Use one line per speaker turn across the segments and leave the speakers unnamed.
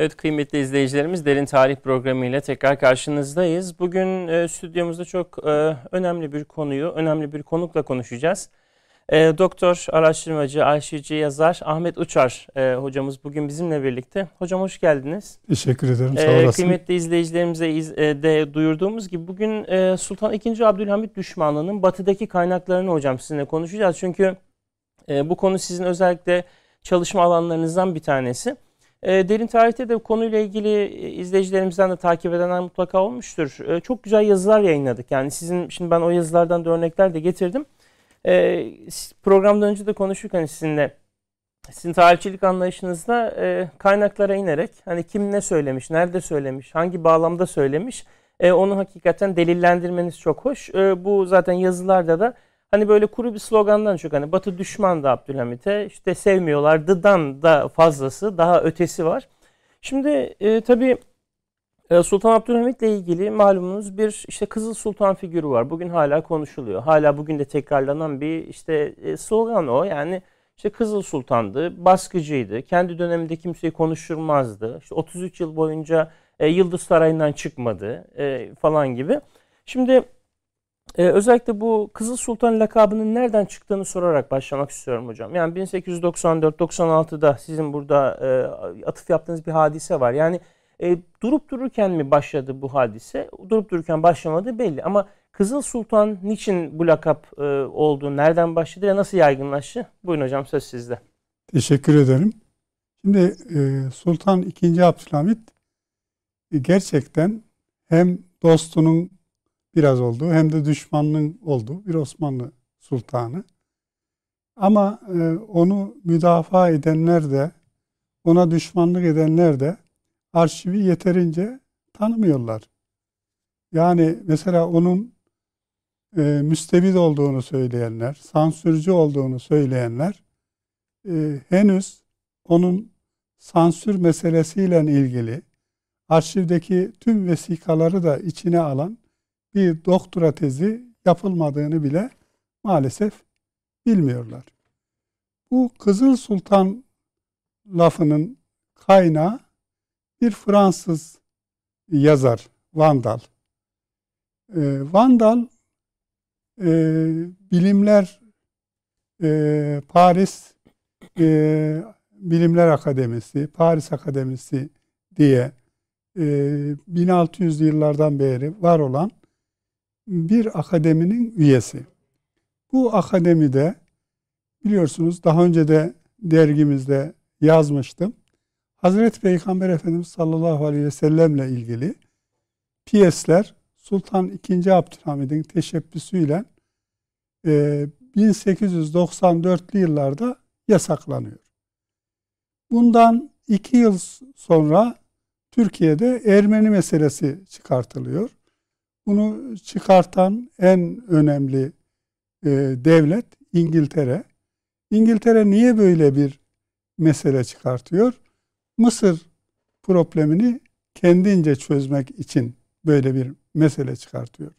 Evet kıymetli izleyicilerimiz Derin Tarih Programı ile tekrar karşınızdayız. Bugün e, stüdyomuzda çok e, önemli bir konuyu, önemli bir konukla konuşacağız. E, Doktor, araştırmacı, arşivci, yazar Ahmet Uçar e, hocamız bugün bizimle birlikte. Hocam hoş geldiniz.
Teşekkür ederim, sağ olasın. E,
kıymetli izleyicilerimize iz, e, de duyurduğumuz gibi bugün e, Sultan II. Abdülhamit düşmanlığının batıdaki kaynaklarını hocam sizinle konuşacağız. Çünkü e, bu konu sizin özellikle çalışma alanlarınızdan bir tanesi. E, derin tarihte de konuyla ilgili e, izleyicilerimizden de takip edenler mutlaka olmuştur. E, çok güzel yazılar yayınladık. Yani sizin şimdi ben o yazılardan da örnekler de getirdim. E, programdan önce de konuşurken sizinle sizin tarihçilik anlayışınızda e, kaynaklara inerek hani kim ne söylemiş, nerede söylemiş, hangi bağlamda söylemiş e, onu hakikaten delillendirmeniz çok hoş. Bu zaten yazılarda da Hani böyle kuru bir slogandan çok hani Batı düşman da Abdülhamit'e işte sevmiyorlar. Dıdan da fazlası daha ötesi var. Şimdi e, tabii e, Sultan Abdülhamit ile ilgili malumunuz bir işte Kızıl Sultan figürü var. Bugün hala konuşuluyor. Hala bugün de tekrarlanan bir işte e, slogan o. Yani işte Kızıl Sultan'dı, baskıcıydı. Kendi döneminde kimseyi konuşturmazdı. İşte 33 yıl boyunca e, Yıldız Sarayı'ndan çıkmadı e, falan gibi. Şimdi ee, özellikle bu Kızıl Sultan lakabının nereden çıktığını sorarak başlamak istiyorum hocam. Yani 1894-96'da sizin burada e, atıf yaptığınız bir hadise var. Yani e, durup dururken mi başladı bu hadise? Durup dururken başlamadı belli ama Kızıl Sultan niçin bu lakap e, oldu, nereden başladı ve nasıl yaygınlaştı? Buyurun hocam söz sizde.
Teşekkür ederim. Şimdi e, Sultan II. Abdülhamit e, gerçekten hem dostunun biraz oldu hem de düşmanlığın oldu bir Osmanlı sultanı. Ama e, onu müdafaa edenler de ona düşmanlık edenler de arşivi yeterince tanımıyorlar. Yani mesela onun e, müstebid olduğunu söyleyenler, sansürcü olduğunu söyleyenler e, henüz onun sansür meselesiyle ilgili arşivdeki tüm vesikaları da içine alan bir doktora tezi yapılmadığını bile maalesef bilmiyorlar. Bu Kızıl Sultan lafının kaynağı bir Fransız yazar Vandal. Ee, Vandal e, bilimler e, Paris e, Bilimler Akademisi, Paris Akademisi diye e, 1600'lü yıllardan beri var olan bir akademinin üyesi. Bu akademide biliyorsunuz daha önce de dergimizde yazmıştım. Hazreti Peygamber Efendimiz sallallahu aleyhi ve sellemle ilgili piyesler Sultan II. Abdülhamid'in teşebbüsüyle e, 1894'lü yıllarda yasaklanıyor. Bundan iki yıl sonra Türkiye'de Ermeni meselesi çıkartılıyor. Bunu çıkartan en önemli e, devlet İngiltere. İngiltere niye böyle bir mesele çıkartıyor? Mısır problemini kendince çözmek için böyle bir mesele çıkartıyor.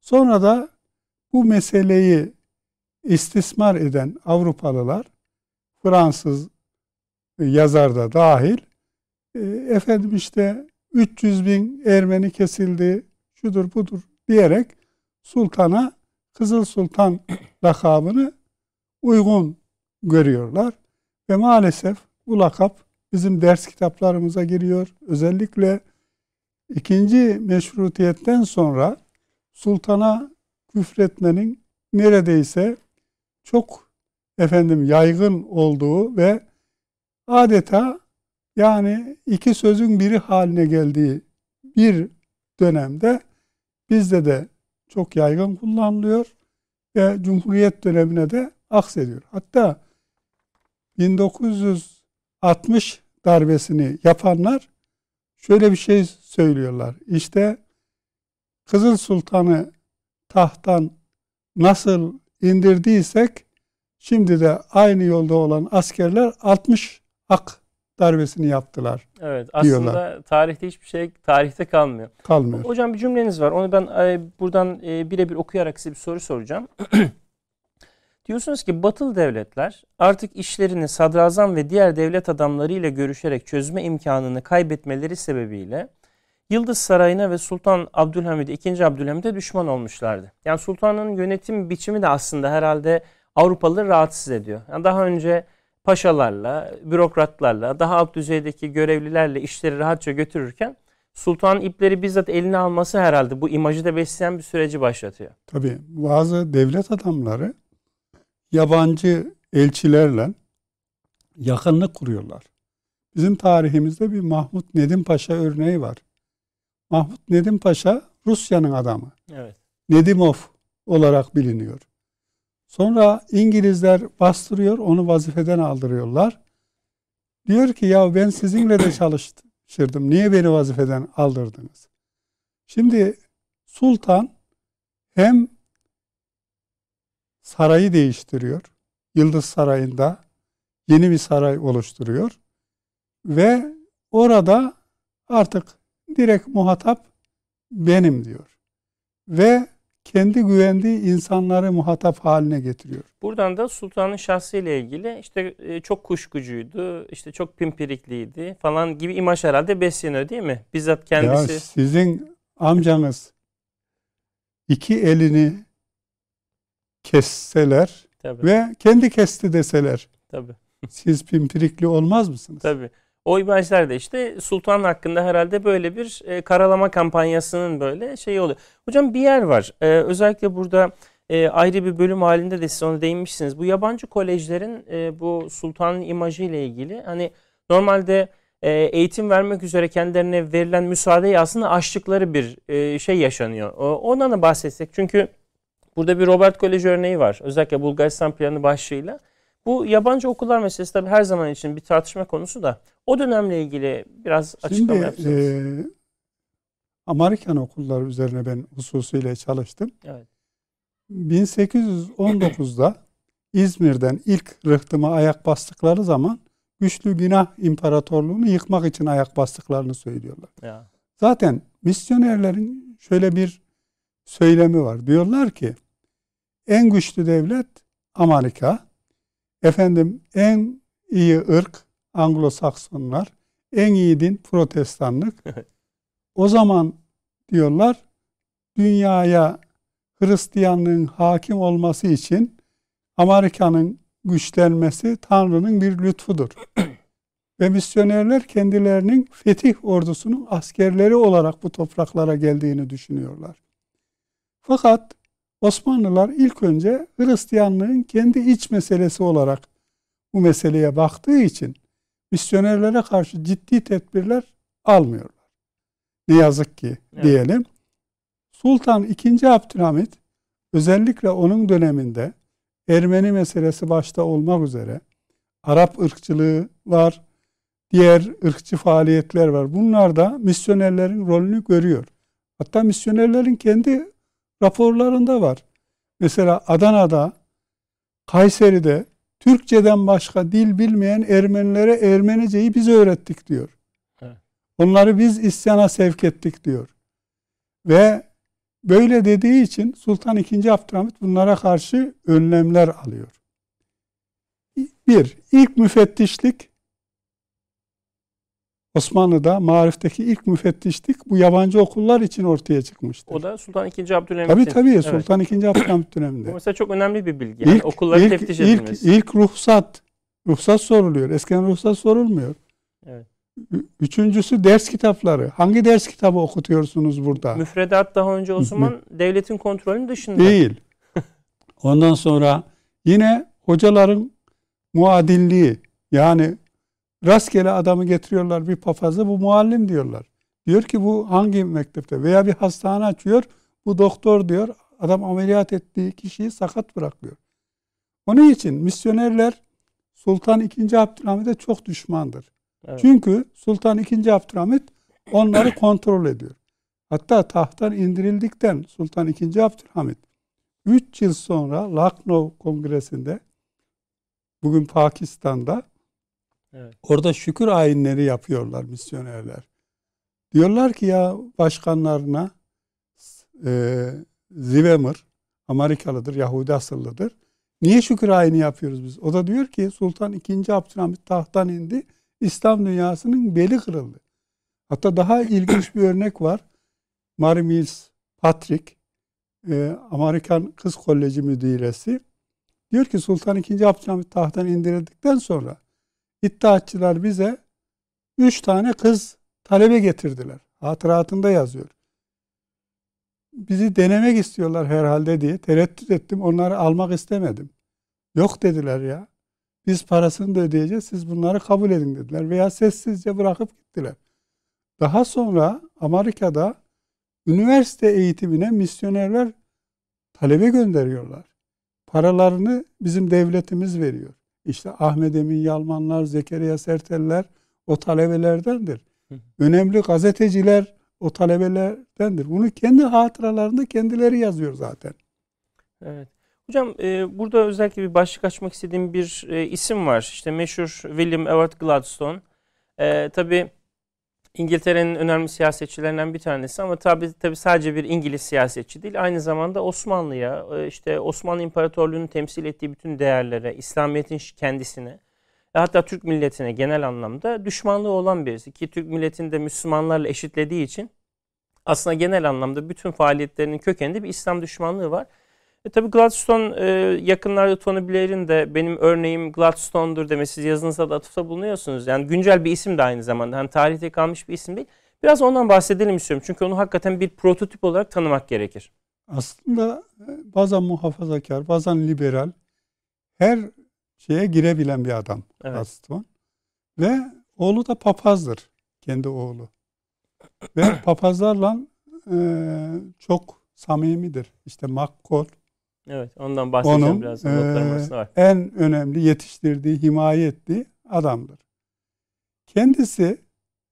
Sonra da bu meseleyi istismar eden Avrupalılar, Fransız yazar da dahil, e, efendim işte 300 bin Ermeni kesildi, şudur budur diyerek sultana Kızıl Sultan lakabını uygun görüyorlar. Ve maalesef bu lakap bizim ders kitaplarımıza giriyor. Özellikle ikinci meşrutiyetten sonra sultana küfretmenin neredeyse çok efendim yaygın olduğu ve adeta yani iki sözün biri haline geldiği bir dönemde Bizde de çok yaygın kullanılıyor ve Cumhuriyet dönemine de aksediyor. Hatta 1960 darbesini yapanlar şöyle bir şey söylüyorlar. İşte Kızıl Sultan'ı tahttan nasıl indirdiysek şimdi de aynı yolda olan askerler 60 ak darbesini yaptılar.
Evet aslında diyorlar. tarihte hiçbir şey tarihte kalmıyor.
Kalmıyor.
Hocam bir cümleniz var. Onu ben buradan e, birebir okuyarak size bir soru soracağım. Diyorsunuz ki batılı devletler artık işlerini sadrazam ve diğer devlet adamlarıyla görüşerek çözme imkanını kaybetmeleri sebebiyle Yıldız Sarayı'na ve Sultan Abdülhamid II. Abdülhamid'e düşman olmuşlardı. Yani sultanın yönetim biçimi de aslında herhalde Avrupalıları rahatsız ediyor. Yani daha önce paşalarla, bürokratlarla, daha alt düzeydeki görevlilerle işleri rahatça götürürken sultanın ipleri bizzat eline alması herhalde bu imajı da besleyen bir süreci başlatıyor.
Tabii bazı devlet adamları yabancı elçilerle yakınlık kuruyorlar. Bizim tarihimizde bir Mahmut Nedim Paşa örneği var. Mahmut Nedim Paşa Rusya'nın adamı.
Evet.
Nedimov olarak biliniyor. Sonra İngilizler bastırıyor, onu vazifeden aldırıyorlar. Diyor ki ya ben sizinle de çalıştırdım. Niye beni vazifeden aldırdınız? Şimdi sultan hem sarayı değiştiriyor. Yıldız Sarayı'nda yeni bir saray oluşturuyor. Ve orada artık direkt muhatap benim diyor. Ve kendi güvendiği insanları muhatap haline getiriyor.
Buradan da sultanın şahsıyla ilgili işte e, çok kuşkucuydu, işte çok pimpirikliydi falan gibi imaj herhalde besleniyor değil mi? Bizzat kendisi.
Ya sizin amcanız iki elini kesseler
Tabii.
ve kendi kesti deseler
Tabii.
siz pimpirikli olmaz mısınız?
Tabii. O imajlar da işte sultan hakkında herhalde böyle bir e, karalama kampanyasının böyle şeyi oluyor. Hocam bir yer var. E, özellikle burada e, ayrı bir bölüm halinde de siz ona değinmişsiniz. Bu yabancı kolejlerin e, bu sultanın imajı ile ilgili hani normalde e, eğitim vermek üzere kendilerine verilen müsaadeyi aslında açtıkları bir e, şey yaşanıyor. O, ondan da bahsetsek. Çünkü burada bir Robert Koleji örneği var. Özellikle Bulgaristan planı başlığıyla. Bu yabancı okullar meselesi tabii her zaman için bir tartışma konusu da o dönemle ilgili biraz açıklama
Şimdi
yapsanız.
e, Amerikan okulları üzerine ben hususuyla çalıştım.
Evet.
1819'da İzmir'den ilk rıhtıma ayak bastıkları zaman güçlü günah imparatorluğunu yıkmak için ayak bastıklarını söylüyorlar.
Ya.
Zaten misyonerlerin şöyle bir söylemi var. Diyorlar ki en güçlü devlet Amerika, efendim en iyi ırk Anglo-Saksonlar, en iyi din Protestanlık. o zaman diyorlar dünyaya Hristiyanlığın hakim olması için Amerika'nın güçlenmesi Tanrı'nın bir lütfudur. Ve misyonerler kendilerinin fetih ordusunun askerleri olarak bu topraklara geldiğini düşünüyorlar. Fakat Osmanlılar ilk önce Hristiyanlığın kendi iç meselesi olarak bu meseleye baktığı için misyonerlere karşı ciddi tedbirler almıyorlar. Ne yazık ki
Evet.
diyelim. Sultan II. Abdülhamit özellikle onun döneminde Ermeni meselesi başta olmak üzere Arap ırkçılığı var, diğer ırkçı faaliyetler var. Bunlar da misyonerlerin rolünü görüyor. Hatta misyonerlerin kendi raporlarında var. Mesela Adana'da, Kayseri'de Türkçeden başka dil bilmeyen Ermenilere Ermeniceyi biz öğrettik diyor.
Evet.
Onları biz isyana sevk ettik diyor. Ve böyle dediği için Sultan II. Abdülhamit bunlara karşı önlemler alıyor. Bir, ilk müfettişlik Osmanlı'da marifteki ilk müfettişlik bu yabancı okullar için ortaya çıkmıştır.
O da Sultan II. Abdülhamit'in.
Tabii tabii
Evet.
Sultan II. Abdülhamit
Bu
döneminde.
mesela çok önemli bir bilgi. Yani okulların
ilk,
teftiş
ilk,
edilmesi.
ilk ruhsat. Ruhsat soruluyor. Eskiden ruhsat sorulmuyor.
Evet.
Üçüncüsü ders kitapları. Hangi ders kitabı okutuyorsunuz burada?
Müfredat daha önce o zaman devletin kontrolünün dışında.
Değil. Ondan sonra yine hocaların muadilliği yani rastgele adamı getiriyorlar bir papazı bu muallim diyorlar. Diyor ki bu hangi mektepte veya bir hastane açıyor bu doktor diyor adam ameliyat ettiği kişiyi sakat bırakıyor. Onun için misyonerler Sultan II. Abdülhamit'e çok düşmandır.
Evet.
Çünkü Sultan II. Abdülhamit onları kontrol ediyor. Hatta tahttan indirildikten Sultan II. Abdülhamit 3 yıl sonra Lucknow Kongresi'nde bugün Pakistan'da Orada şükür ayinleri yapıyorlar misyonerler. Diyorlar ki ya başkanlarına e, Zivemir Amerikalıdır, Yahudi asıllıdır. Niye şükür ayini yapıyoruz biz? O da diyor ki Sultan II. Abdülhamit tahttan indi. İslam dünyasının beli kırıldı. Hatta daha ilginç bir örnek var. Mary Mills Patrick, e, Amerikan Kız Koleji müdiresi. Diyor ki Sultan II. Abdülhamit tahttan indirildikten sonra iddiatçılar bize üç tane kız talebe getirdiler. Hatıratında yazıyor. Bizi denemek istiyorlar herhalde diye tereddüt ettim. Onları almak istemedim. Yok dediler ya. Biz parasını da ödeyeceğiz. Siz bunları kabul edin dediler. Veya sessizce bırakıp gittiler. Daha sonra Amerika'da üniversite eğitimine misyonerler talebe gönderiyorlar. Paralarını bizim devletimiz veriyor. İşte Ahmet Emin Yalmanlar, Zekeriya Serteller o talebelerdendir. Önemli gazeteciler o talebelerdendir. Bunu kendi hatıralarında kendileri yazıyor zaten.
Evet. Hocam e, burada özellikle bir başlık açmak istediğim bir e, isim var. İşte meşhur William Ewart Gladstone. E, tabii İngiltere'nin önemli siyasetçilerinden bir tanesi ama tabii tabii sadece bir İngiliz siyasetçi değil. Aynı zamanda Osmanlı'ya, e, işte Osmanlı İmparatorluğu'nun temsil ettiği bütün değerlere, İslamiyet'in kendisine, hatta Türk milletine genel anlamda düşmanlığı olan birisi ki Türk milletini de Müslümanlarla eşitlediği için aslında genel anlamda bütün faaliyetlerinin kökeninde bir İslam düşmanlığı var. E tabii Gladstone e, yakınlarda Tony Blair'in de benim örneğim Gladstone'dur demesi yazınızda da atıfta bulunuyorsunuz. Yani güncel bir isim de aynı zamanda. Hani tarihte kalmış bir isim değil. Biraz ondan bahsedelim istiyorum. Çünkü onu hakikaten bir prototip olarak tanımak gerekir.
Aslında e, bazen muhafazakar, bazen liberal her şeye girebilen bir adam evet. Gladstone. Ve oğlu da papazdır. Kendi oğlu. Ve papazlarla e, çok samimidir. İşte McCall
Evet ondan bahsedeceğim Onun, biraz.
E, var. En önemli yetiştirdiği, himaye ettiği adamdır. Kendisi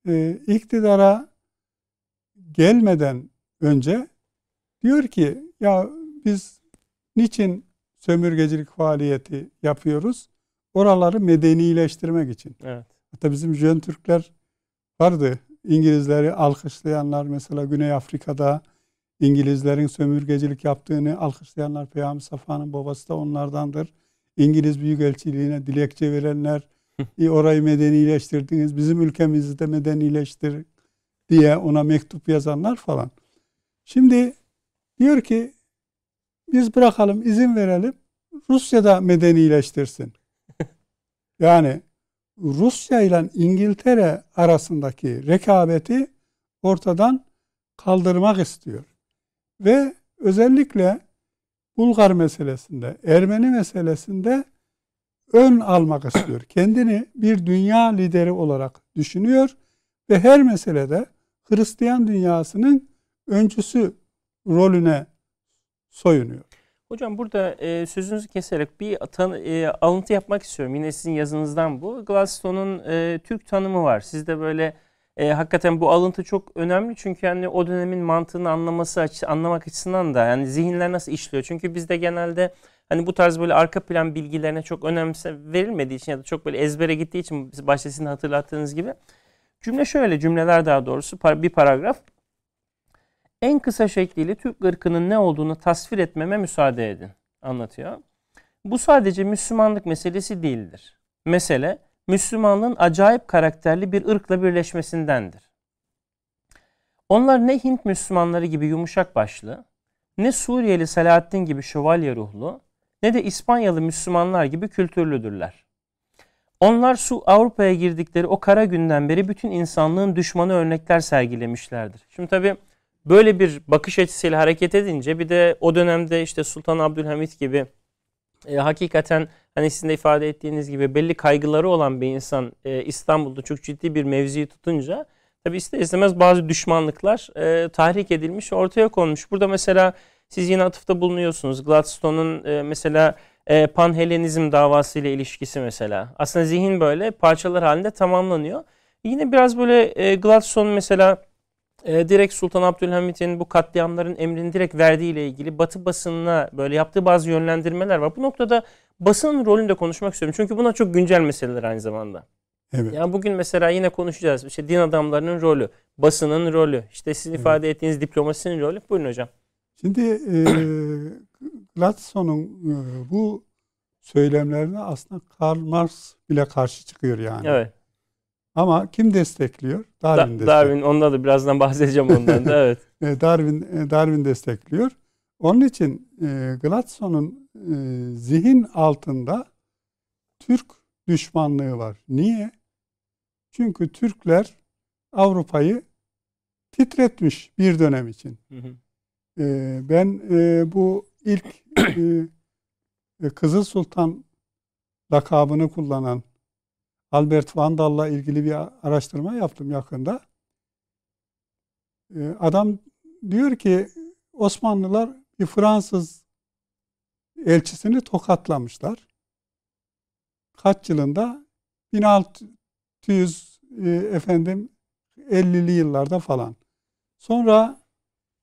e, iktidara gelmeden önce diyor ki ya biz niçin sömürgecilik faaliyeti yapıyoruz? Oraları medenileştirmek için.
Evet.
Hatta bizim Jön Türkler vardı. İngilizleri alkışlayanlar mesela Güney Afrika'da İngilizlerin sömürgecilik yaptığını alkışlayanlar Peyami Safa'nın babası da onlardandır. İngiliz Büyükelçiliğine dilekçe verenler orayı medenileştirdiniz, bizim ülkemizi de medenileştir diye ona mektup yazanlar falan. Şimdi diyor ki biz bırakalım, izin verelim. Rusya da medenileştirsin. Yani Rusya ile İngiltere arasındaki rekabeti ortadan kaldırmak istiyor. Ve özellikle Bulgar meselesinde, Ermeni meselesinde ön almak istiyor. Kendini bir dünya lideri olarak düşünüyor ve her meselede Hristiyan dünyasının öncüsü rolüne soyunuyor.
Hocam burada e, sözünüzü keserek bir tan e, alıntı yapmak istiyorum. Yine sizin yazınızdan bu. Gladstone'un e, Türk tanımı var. Sizde böyle e, hakikaten bu alıntı çok önemli çünkü yani o dönemin mantığını anlaması açı, anlamak açısından da yani zihinler nasıl işliyor. Çünkü bizde genelde hani bu tarz böyle arka plan bilgilerine çok önemse verilmediği için ya da çok böyle ezbere gittiği için başta sizin hatırlattığınız gibi cümle şöyle cümleler daha doğrusu bir paragraf en kısa şekliyle Türk ırkının ne olduğunu tasvir etmeme müsaade edin anlatıyor. Bu sadece Müslümanlık meselesi değildir. Mesele Müslümanlığın acayip karakterli bir ırkla birleşmesindendir. Onlar ne Hint Müslümanları gibi yumuşak başlı, ne Suriyeli Selahaddin gibi şövalye ruhlu, ne de İspanyalı Müslümanlar gibi kültürlüdürler. Onlar su Avrupa'ya girdikleri o kara günden beri bütün insanlığın düşmanı örnekler sergilemişlerdir. Şimdi tabi böyle bir bakış açısıyla hareket edince bir de o dönemde işte Sultan Abdülhamit gibi e, hakikaten hani sizin de ifade ettiğiniz gibi belli kaygıları olan bir insan e, İstanbul'da çok ciddi bir mevziyi tutunca tabi ister istemez bazı düşmanlıklar e, tahrik edilmiş ortaya konmuş. Burada mesela siz yine atıfta bulunuyorsunuz. Gladstone'un e, mesela e, panhelenizm davası ile ilişkisi mesela. Aslında zihin böyle parçalar halinde tamamlanıyor. Yine biraz böyle e, Gladstone mesela e, direkt Sultan Abdülhamit'in bu katliamların emrini direkt verdiği ile ilgili Batı basınına böyle yaptığı bazı yönlendirmeler var. Bu noktada basının rolünü de konuşmak istiyorum. Çünkü buna çok güncel meseleler aynı zamanda. Evet. Yani bugün mesela yine konuşacağız. İşte din adamlarının rolü, basının rolü, işte sizin evet. ifade ettiğiniz diplomasinin rolü. Buyurun hocam.
Şimdi e, Gladson'un e, bu söylemlerine aslında Karl Marx bile karşı çıkıyor yani.
Evet.
Ama kim destekliyor? Darwin
Da-
destekliyor.
Darwin onda da birazdan bahsedeceğim ondan da evet.
E, Darwin e, Darwin destekliyor. Onun için e, Gladson'un e, zihin altında Türk düşmanlığı var. Niye? Çünkü Türkler Avrupa'yı titretmiş bir dönem için.
Hı hı.
E, ben e, bu ilk e, e, Kızıl Sultan lakabını kullanan Albert Vandal'la ilgili bir araştırma yaptım yakında. E, adam diyor ki Osmanlılar bir Fransız elçisini tokatlamışlar. Kaç yılında? 1600 e, efendim 50'li yıllarda falan. Sonra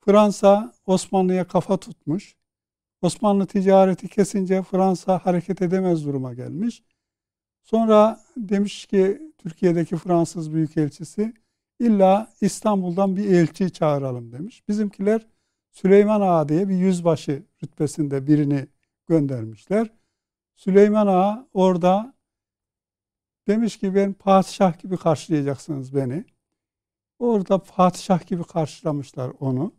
Fransa Osmanlı'ya kafa tutmuş. Osmanlı ticareti kesince Fransa hareket edemez duruma gelmiş. Sonra demiş ki Türkiye'deki Fransız Büyükelçisi illa İstanbul'dan bir elçi çağıralım demiş. Bizimkiler Süleyman Ağa diye bir yüzbaşı rütbesinde birini göndermişler. Süleyman Ağa orada demiş ki ben padişah gibi karşılayacaksınız beni. Orada padişah gibi karşılamışlar onu.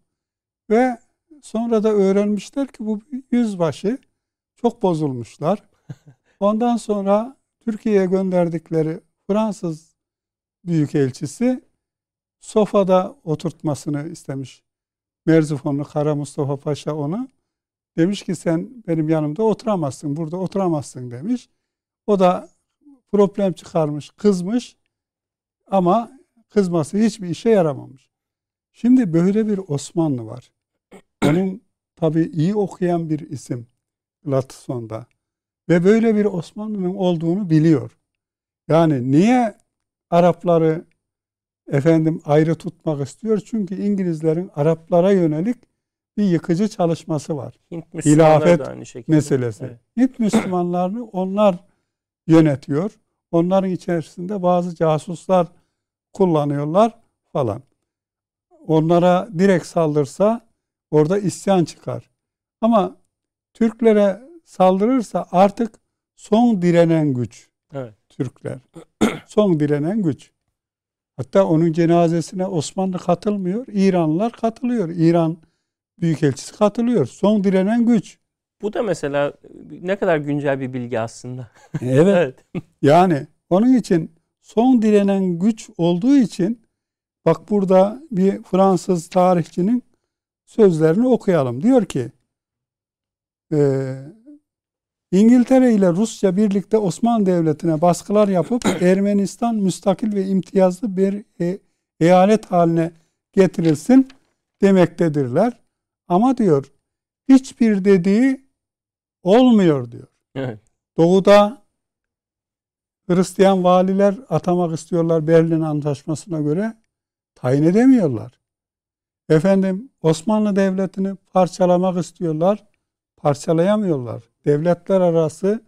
Ve sonra da öğrenmişler ki bu yüzbaşı çok bozulmuşlar. Ondan sonra Türkiye'ye gönderdikleri Fransız büyükelçisi sofada oturtmasını istemiş. Merzifonlu Kara Mustafa Paşa onu. Demiş ki sen benim yanımda oturamazsın, burada oturamazsın demiş. O da problem çıkarmış, kızmış ama kızması hiçbir işe yaramamış. Şimdi böyle bir Osmanlı var. Onun tabii iyi okuyan bir isim Latson'da. Ve böyle bir Osmanlı'nın olduğunu biliyor. Yani niye Arapları efendim ayrı tutmak istiyor? Çünkü İngilizlerin Araplara yönelik bir yıkıcı çalışması var.
Hint
Hilafet
da aynı şekilde.
meselesi.
Evet.
Hint Müslümanlarını onlar yönetiyor. Onların içerisinde bazı casuslar kullanıyorlar falan. Onlara direkt saldırsa orada isyan çıkar. Ama Türklere saldırırsa artık son direnen güç
Evet.
Türkler. son direnen güç. Hatta onun cenazesine Osmanlı katılmıyor. İranlılar katılıyor. İran Büyükelçisi katılıyor. Son direnen güç.
Bu da mesela ne kadar güncel bir bilgi aslında.
Evet.
evet.
Yani onun için son direnen güç olduğu için bak burada bir Fransız tarihçinin sözlerini okuyalım. Diyor ki e, İngiltere ile Rusya birlikte Osmanlı Devleti'ne baskılar yapıp Ermenistan müstakil ve imtiyazlı bir e- eyalet haline getirilsin demektedirler. Ama diyor hiçbir dediği olmuyor diyor.
Evet.
Doğuda Hristiyan valiler atamak istiyorlar Berlin Antlaşması'na göre. Tayin edemiyorlar. Efendim Osmanlı Devleti'ni parçalamak istiyorlar. Parçalayamıyorlar. Devletler arası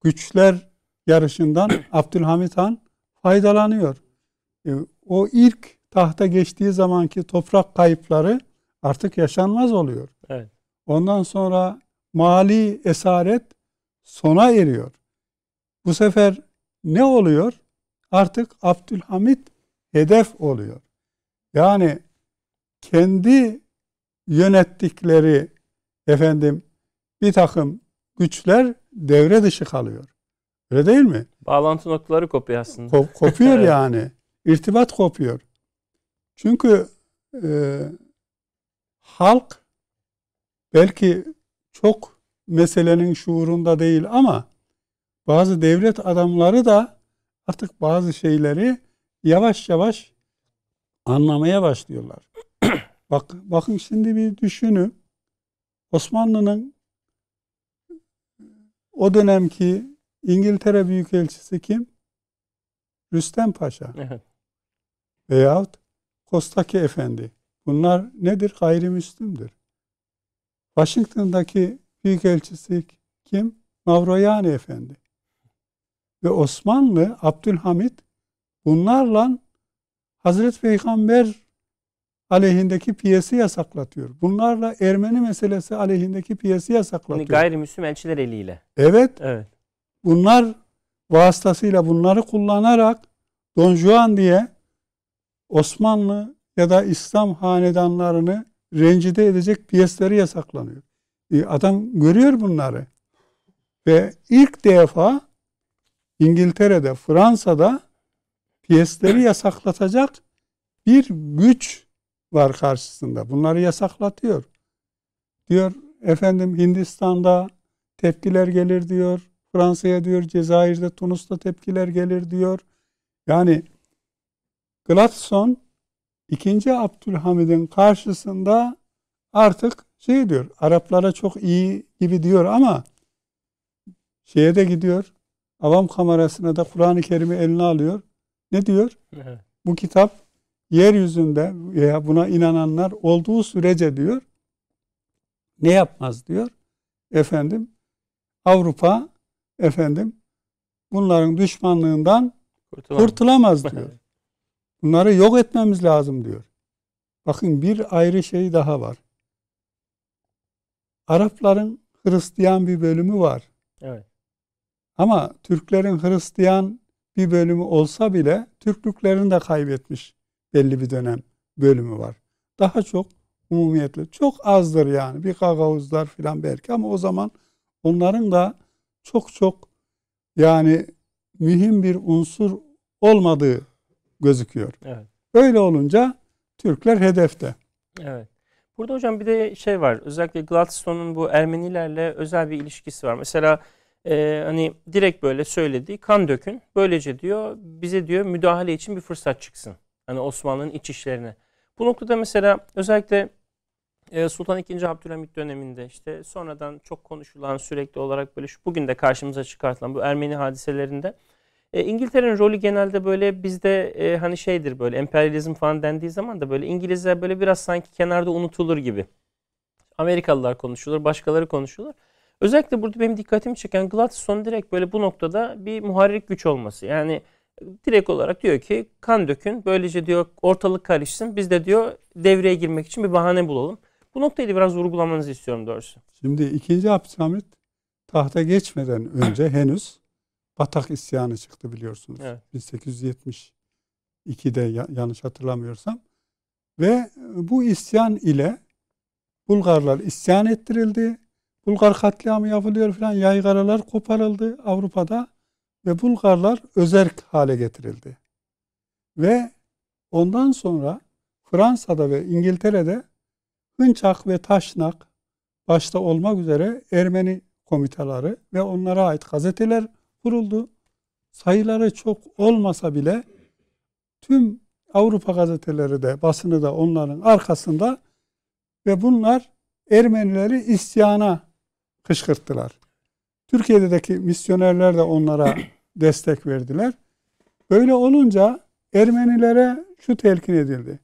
güçler yarışından Abdülhamit Han faydalanıyor. E, o ilk tahta geçtiği zamanki toprak kayıpları artık yaşanmaz oluyor.
Evet.
Ondan sonra mali esaret sona eriyor. Bu sefer ne oluyor? Artık Abdülhamit hedef oluyor. Yani kendi yönettikleri efendim bir takım güçler devre dışı kalıyor. Öyle değil mi?
Bağlantı noktaları kopuyor aslında.
Ko- kopuyor yani. İrtibat kopuyor. Çünkü e, halk belki çok meselenin şuurunda değil ama bazı devlet adamları da artık bazı şeyleri yavaş yavaş anlamaya başlıyorlar. Bak, bakın şimdi bir düşünün. Osmanlı'nın o dönemki İngiltere Büyükelçisi kim? Rüstem Paşa
Evet.
veyahut Kostaki Efendi. Bunlar nedir? Gayrimüslimdir. Washington'daki Büyükelçisi kim? Mavroyani Efendi. Ve Osmanlı, Abdülhamit bunlarla Hazreti Peygamber aleyhindeki piyesi yasaklatıyor. Bunlarla Ermeni meselesi aleyhindeki piyesi yasaklatıyor.
Yani gayrimüslim elçiler eliyle.
Evet.
Evet.
Bunlar vasıtasıyla bunları kullanarak Don Juan diye Osmanlı ya da İslam hanedanlarını rencide edecek piyesleri yasaklanıyor. E, adam görüyor bunları. Ve ilk defa İngiltere'de, Fransa'da piyesleri yasaklatacak bir güç var karşısında. Bunları yasaklatıyor. Diyor efendim Hindistan'da tepkiler gelir diyor. Fransa'ya diyor Cezayir'de, Tunus'ta tepkiler gelir diyor. Yani Gladstone ikinci Abdülhamid'in karşısında artık şey diyor Araplara çok iyi gibi diyor ama şeye de gidiyor avam kamerasına da Kur'an-ı Kerim'i eline alıyor. Ne diyor?
Evet.
Bu kitap yeryüzünde veya buna inananlar olduğu sürece diyor ne yapmaz diyor. Efendim Avrupa efendim bunların düşmanlığından kurtulamaz diyor. Bunları yok etmemiz lazım diyor. Bakın bir ayrı şey daha var. Arapların Hristiyan bir bölümü var.
evet.
Ama Türklerin Hristiyan bir bölümü olsa bile Türklüklerini de kaybetmiş belli bir dönem bölümü var. Daha çok umumiyetli. Çok azdır yani. Bir Gagavuzlar filan belki ama o zaman onların da çok çok yani mühim bir unsur olmadığı gözüküyor.
Evet.
Öyle olunca Türkler hedefte.
Evet. Burada hocam bir de şey var. Özellikle Gladstone'un bu Ermenilerle özel bir ilişkisi var. Mesela e, hani direkt böyle söylediği kan dökün. Böylece diyor bize diyor müdahale için bir fırsat çıksın. Hani Osmanlı'nın iç işlerine. Bu noktada mesela özellikle e, Sultan II. Abdülhamit döneminde işte sonradan çok konuşulan sürekli olarak böyle şu bugün de karşımıza çıkartılan bu Ermeni hadiselerinde e, İngiltere'nin rolü genelde böyle bizde e, hani şeydir böyle emperyalizm falan dendiği zaman da böyle İngilizler böyle biraz sanki kenarda unutulur gibi. Amerikalılar konuşulur, başkaları konuşulur. Özellikle burada benim dikkatimi çeken Gladstone direkt böyle bu noktada bir muharrik güç olması. Yani direkt olarak diyor ki kan dökün. Böylece diyor ortalık karışsın. Biz de diyor devreye girmek için bir bahane bulalım. Bu noktayı da biraz vurgulamanızı istiyorum doğrusu.
Şimdi ikinci Abdülhamit tahta geçmeden önce henüz Batak isyanı çıktı biliyorsunuz.
Evet.
1872'de ya- yanlış hatırlamıyorsam. Ve bu isyan ile Bulgarlar isyan ettirildi. Bulgar katliamı yapılıyor falan. Yaygaralar koparıldı Avrupa'da. Ve Bulgarlar özerk hale getirildi. Ve ondan sonra Fransa'da ve İngiltere'de Hınçak ve Taşnak başta olmak üzere Ermeni komitaları ve onlara ait gazeteler kuruldu. Sayıları çok olmasa bile tüm Avrupa gazeteleri de basını da onların arkasında ve bunlar Ermenileri isyana kışkırttılar. Türkiye'deki misyonerler de onlara destek verdiler. Böyle olunca Ermenilere şu telkin edildi.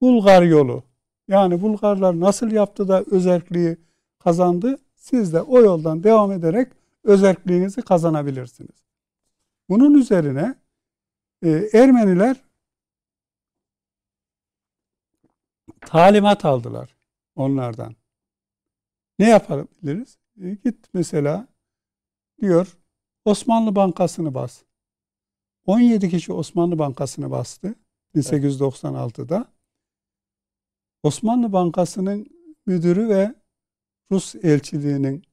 Bulgar yolu. Yani Bulgarlar nasıl yaptı da özerkliği kazandı? Siz de o yoldan devam ederek özerkliğinizi kazanabilirsiniz. Bunun üzerine e, Ermeniler talimat aldılar onlardan. Ne yapabiliriz? E, git mesela diyor Osmanlı Bankası'nı bas. 17 kişi Osmanlı Bankası'nı bastı 1896'da. Osmanlı Bankası'nın müdürü ve Rus elçiliğinin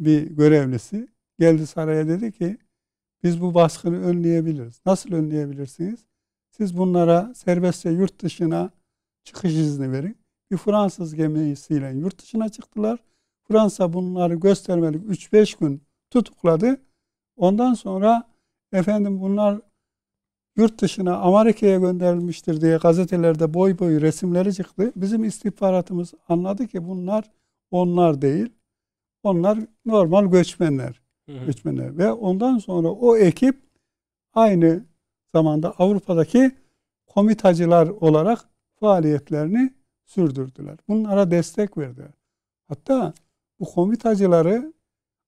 bir görevlisi geldi saraya dedi ki biz bu baskını önleyebiliriz. Nasıl önleyebilirsiniz? Siz bunlara serbestçe yurt dışına çıkış izni verin. Bir Fransız gemisiyle yurt dışına çıktılar. Fransa bunları göstermelik 3-5 gün tutukladı. Ondan sonra efendim bunlar yurt dışına Amerika'ya gönderilmiştir diye gazetelerde boy boy resimleri çıktı. Bizim istihbaratımız anladı ki bunlar onlar değil. Onlar normal göçmenler.
Hı hı.
Göçmenler. Ve ondan sonra o ekip aynı zamanda Avrupa'daki komitacılar olarak faaliyetlerini sürdürdüler. Bunlara destek verdiler. Hatta bu komitacıları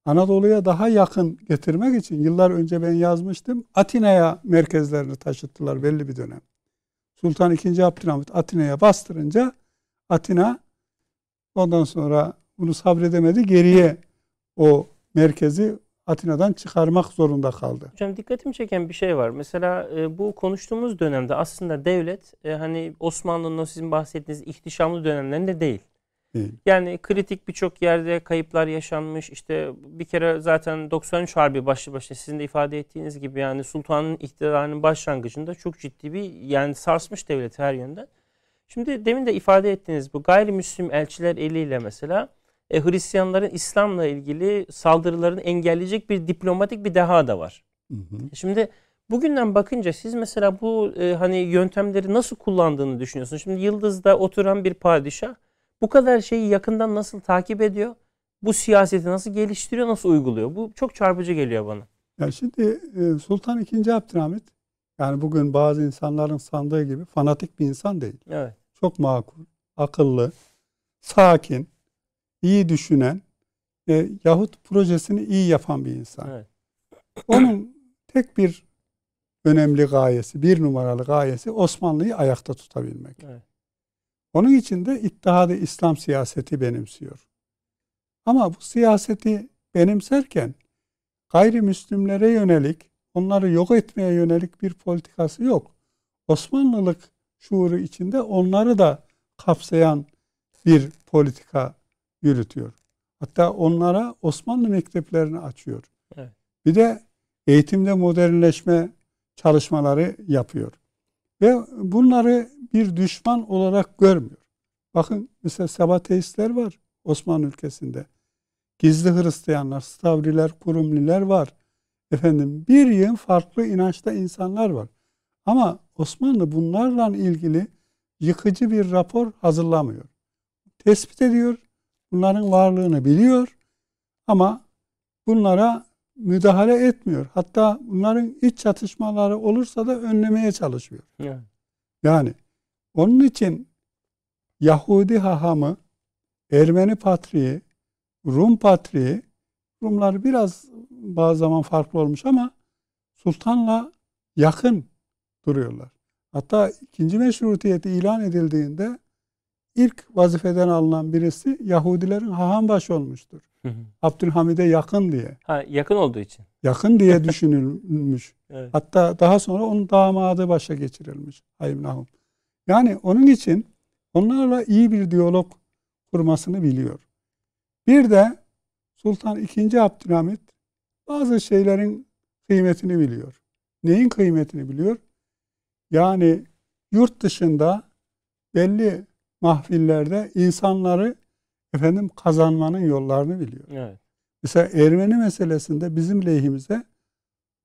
Anadolu'ya daha yakın getirmek için yıllar önce ben yazmıştım. Atina'ya merkezlerini taşıttılar belli bir dönem. Sultan II. Abdülhamit Atina'ya bastırınca Atina ondan sonra bunu sabredemedi. Geriye o merkezi Atina'dan çıkarmak zorunda kaldı.
Hocam dikkatimi çeken bir şey var. Mesela e, bu konuştuğumuz dönemde aslında devlet e, hani Osmanlı'nın o sizin bahsettiğiniz ihtişamlı dönemlerinde değil.
Değil.
Yani kritik birçok yerde kayıplar yaşanmış. İşte bir kere zaten 93 Harbi başlı başına sizin de ifade ettiğiniz gibi yani sultanın iktidarının başlangıcında çok ciddi bir yani sarsmış devleti her yönden. Şimdi demin de ifade ettiğiniz bu gayrimüslim elçiler eliyle mesela e, Hristiyanların İslam'la ilgili saldırılarını engelleyecek bir diplomatik bir deha da var.
Hı hı.
Şimdi bugünden bakınca siz mesela bu e, hani yöntemleri nasıl kullandığını düşünüyorsunuz? Şimdi Yıldız'da oturan bir padişah bu kadar şeyi yakından nasıl takip ediyor? Bu siyaseti nasıl geliştiriyor, nasıl uyguluyor? Bu çok çarpıcı geliyor bana.
Ya şimdi e, Sultan II. Abdülhamit yani bugün bazı insanların sandığı gibi fanatik bir insan değil.
Evet.
Çok makul, akıllı, sakin, iyi düşünen e, yahut projesini iyi yapan bir insan.
Evet.
Onun tek bir önemli gayesi, bir numaralı gayesi Osmanlı'yı ayakta tutabilmek.
Evet.
Onun için de İttihat-ı İslam siyaseti benimsiyor. Ama bu siyaseti benimserken gayrimüslimlere yönelik, onları yok etmeye yönelik bir politikası yok. Osmanlılık şuuru içinde onları da kapsayan bir politika yürütüyor. Hatta onlara Osmanlı mekteplerini açıyor.
Evet.
Bir de eğitimde modernleşme çalışmaları yapıyor. Ve bunları bir düşman olarak görmüyor. Bakın mesela Sabateistler var Osmanlı ülkesinde. Gizli Hristiyanlar, Stavriler, Kurumliler var. Efendim bir yığın farklı inançta insanlar var. Ama Osmanlı bunlarla ilgili yıkıcı bir rapor hazırlamıyor. Tespit ediyor, bunların varlığını biliyor ama bunlara müdahale etmiyor. Hatta bunların iç çatışmaları olursa da önlemeye çalışıyor.
Evet.
Yani onun için Yahudi hahamı, Ermeni patriği, Rum patriği, Rumlar biraz bazı zaman farklı olmuş ama sultanla yakın duruyorlar. Hatta ikinci meşrutiyeti ilan edildiğinde ilk vazifeden alınan birisi Yahudilerin haham başı olmuştur.
Hı hı.
Abdülhamid'e yakın diye.
ha, yakın olduğu için.
Yakın diye düşünülmüş.
Evet.
Hatta daha sonra onun damadı başa geçirilmiş Hayim Nahum. Yani onun için onlarla iyi bir diyalog kurmasını biliyor. Bir de Sultan II. Abdülhamit bazı şeylerin kıymetini biliyor. Neyin kıymetini biliyor? Yani yurt dışında belli mahfillerde insanları efendim kazanmanın yollarını biliyor.
Evet.
Mesela Ermeni meselesinde bizim lehimize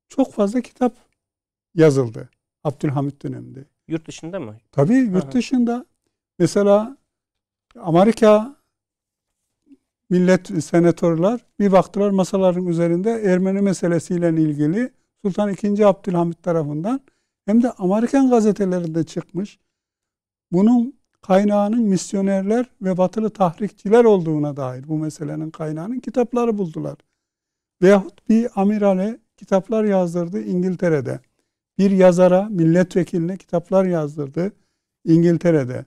çok fazla kitap yazıldı Abdülhamit döneminde.
Yurt dışında mı?
Tabii yurt
Aha.
dışında mesela Amerika millet senatörler bir baktılar masaların üzerinde Ermeni meselesiyle ilgili Sultan II. Abdülhamit tarafından hem de Amerikan gazetelerinde çıkmış. Bunun kaynağının misyonerler ve batılı tahrikçiler olduğuna dair bu meselenin kaynağının kitapları buldular. Veyahut bir amirale kitaplar yazdırdı İngiltere'de. Bir yazara, milletvekiline kitaplar yazdırdı İngiltere'de.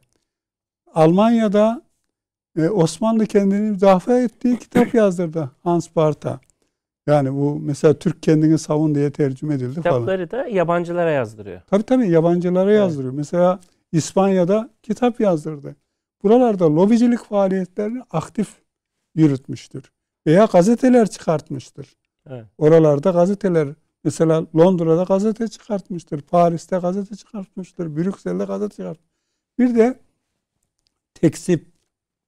Almanya'da e, Osmanlı kendini müdafaa ettiği kitap yazdırdı Hans Bartha. Yani bu mesela Türk kendini savun diye tercüme edildi falan.
Kitapları da yabancılara yazdırıyor.
Tabii tabii yabancılara
Evet.
yazdırıyor. Mesela İspanya'da kitap yazdırdı. Buralarda lobicilik faaliyetlerini aktif yürütmüştür. Veya gazeteler çıkartmıştır.
Evet.
Oralarda gazeteler mesela Londra'da gazete çıkartmıştır. Paris'te gazete çıkartmıştır. Brüksel'de gazete çıkartmıştır. Bir de tekzip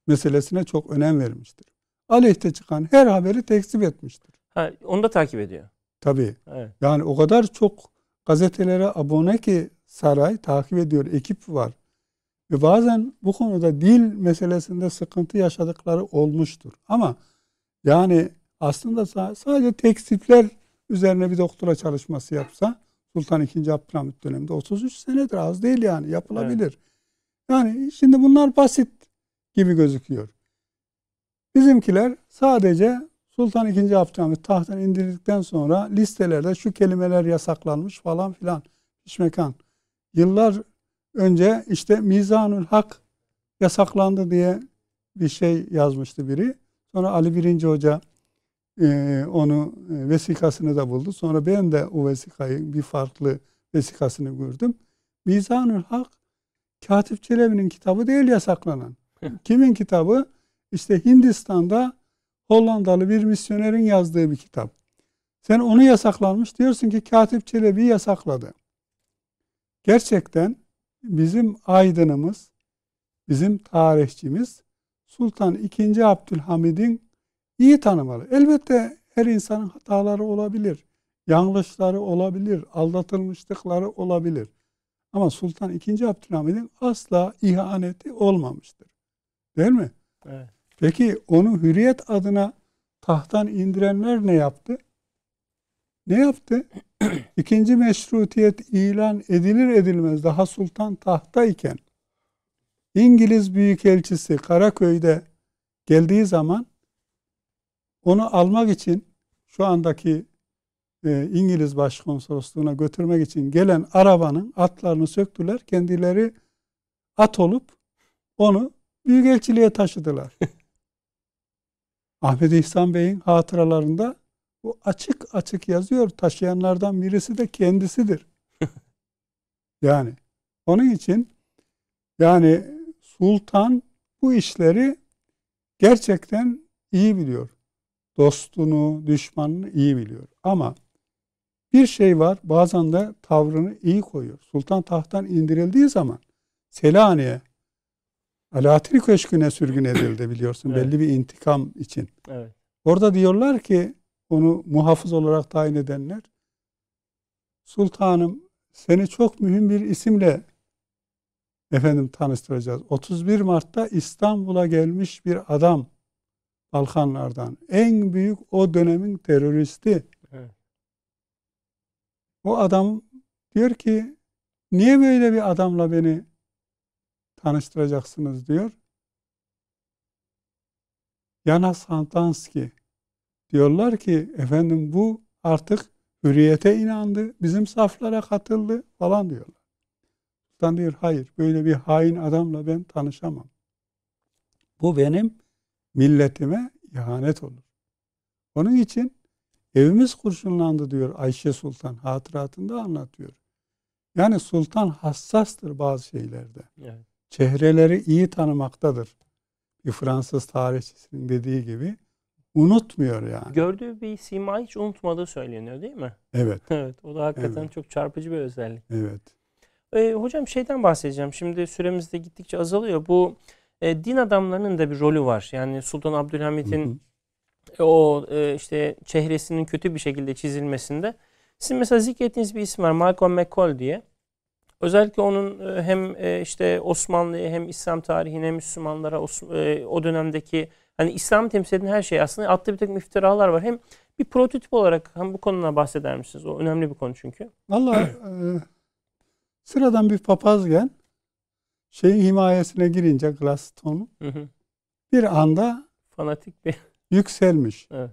meselesine çok önem vermiştir. Aleyhte çıkan her haberi tekzip etmiştir.
Ha, onu da takip ediyor.
Tabii.
Evet.
Yani o kadar çok gazetelere abone ki saray takip ediyor, ekip var. Ve bazen bu konuda dil meselesinde sıkıntı yaşadıkları olmuştur. Ama yani aslında sa- sadece tekstipler üzerine bir doktora çalışması yapsa Sultan II. Abdülhamit döneminde 33 senedir az değil yani yapılabilir. Yani şimdi bunlar basit gibi gözüküyor. Bizimkiler sadece Sultan II. Abdülhamit tahttan indirdikten sonra listelerde şu kelimeler yasaklanmış falan filan. Pişmekan. Yıllar önce işte Mizanül Hak yasaklandı diye bir şey yazmıştı biri. Sonra Ali Birinci Hoca e, onu e, vesikasını da buldu. Sonra ben de o vesikayı bir farklı vesikasını gördüm. Mizanül Hak Katip Çelebi'nin kitabı değil yasaklanan. Kimin kitabı? İşte Hindistan'da Hollandalı bir misyonerin yazdığı bir kitap. Sen onu yasaklanmış diyorsun ki Katip Çelebi yasakladı. Gerçekten bizim aydınımız, bizim tarihçimiz Sultan II. Abdülhamid'in iyi tanımalı. Elbette her insanın hataları olabilir, yanlışları olabilir, aldatılmışlıkları olabilir. Ama Sultan II. Abdülhamid'in asla ihaneti olmamıştır. Değil mi?
Evet.
Peki onu hürriyet adına tahttan indirenler ne yaptı? Ne yaptı? İkinci meşrutiyet ilan edilir edilmez daha sultan tahtayken İngiliz Büyükelçisi Karaköy'de geldiği zaman onu almak için şu andaki e, İngiliz Başkonsolosluğuna götürmek için gelen arabanın atlarını söktüler. Kendileri at olup onu Büyükelçiliğe taşıdılar. Ahmet İhsan Bey'in hatıralarında bu açık açık yazıyor. Taşıyanlardan birisi de kendisidir. yani onun için yani sultan bu işleri gerçekten iyi biliyor. Dostunu, düşmanını iyi biliyor. Ama bir şey var bazen de tavrını iyi koyuyor. Sultan tahttan indirildiği zaman Selanik'e Alaaddin Köşkü'ne sürgün edildi biliyorsun
Evet.
belli bir intikam için.
Evet.
Orada diyorlar ki onu muhafız olarak tayin edenler Sultanım seni çok mühim bir isimle efendim tanıştıracağız. 31 Mart'ta İstanbul'a gelmiş bir adam Balkanlardan. En büyük o dönemin teröristi.
Evet.
O adam diyor ki niye böyle bir adamla beni tanıştıracaksınız diyor. Yana Santanski diyorlar ki efendim bu artık hürriyete inandı, bizim saflara katıldı falan diyorlar. Sultan diyor hayır böyle bir hain adamla ben tanışamam. Bu benim milletime ihanet olur. Onun için evimiz kurşunlandı diyor Ayşe Sultan hatıratında anlatıyor. Yani sultan hassastır bazı şeylerde.
Evet.
Çehreleri iyi tanımaktadır. Bir Fransız tarihçisinin dediği gibi unutmuyor yani.
Gördüğü bir sima hiç unutmadığı söyleniyor değil mi?
Evet,
Evet. O da hakikaten
Evet.
çok çarpıcı bir özellik.
evet.
Ee, hocam şeyden bahsedeceğim. Şimdi süremiz de gittikçe azalıyor. Bu e, din adamlarının da bir rolü var. Yani Sultan Abdülhamit'in
hı.
o e, işte çehresinin kötü bir şekilde çizilmesinde. Sizin mesela zikrettiğiniz bir isim var. Malcolm McCall diye. Özellikle onun e, hem e, işte Osmanlı'ya hem İslam tarihine Müslümanlara e, o dönemdeki hani İslam temsil eden her şey aslında attığı bir takım iftiralar var. Hem bir prototip olarak hem bu konudan bahseder misiniz? O önemli bir konu çünkü.
Vallahi e, sıradan bir papazgen şeyin himayesine girince
hı.
bir anda
Fanatik bir.
yükselmiş.
Evet.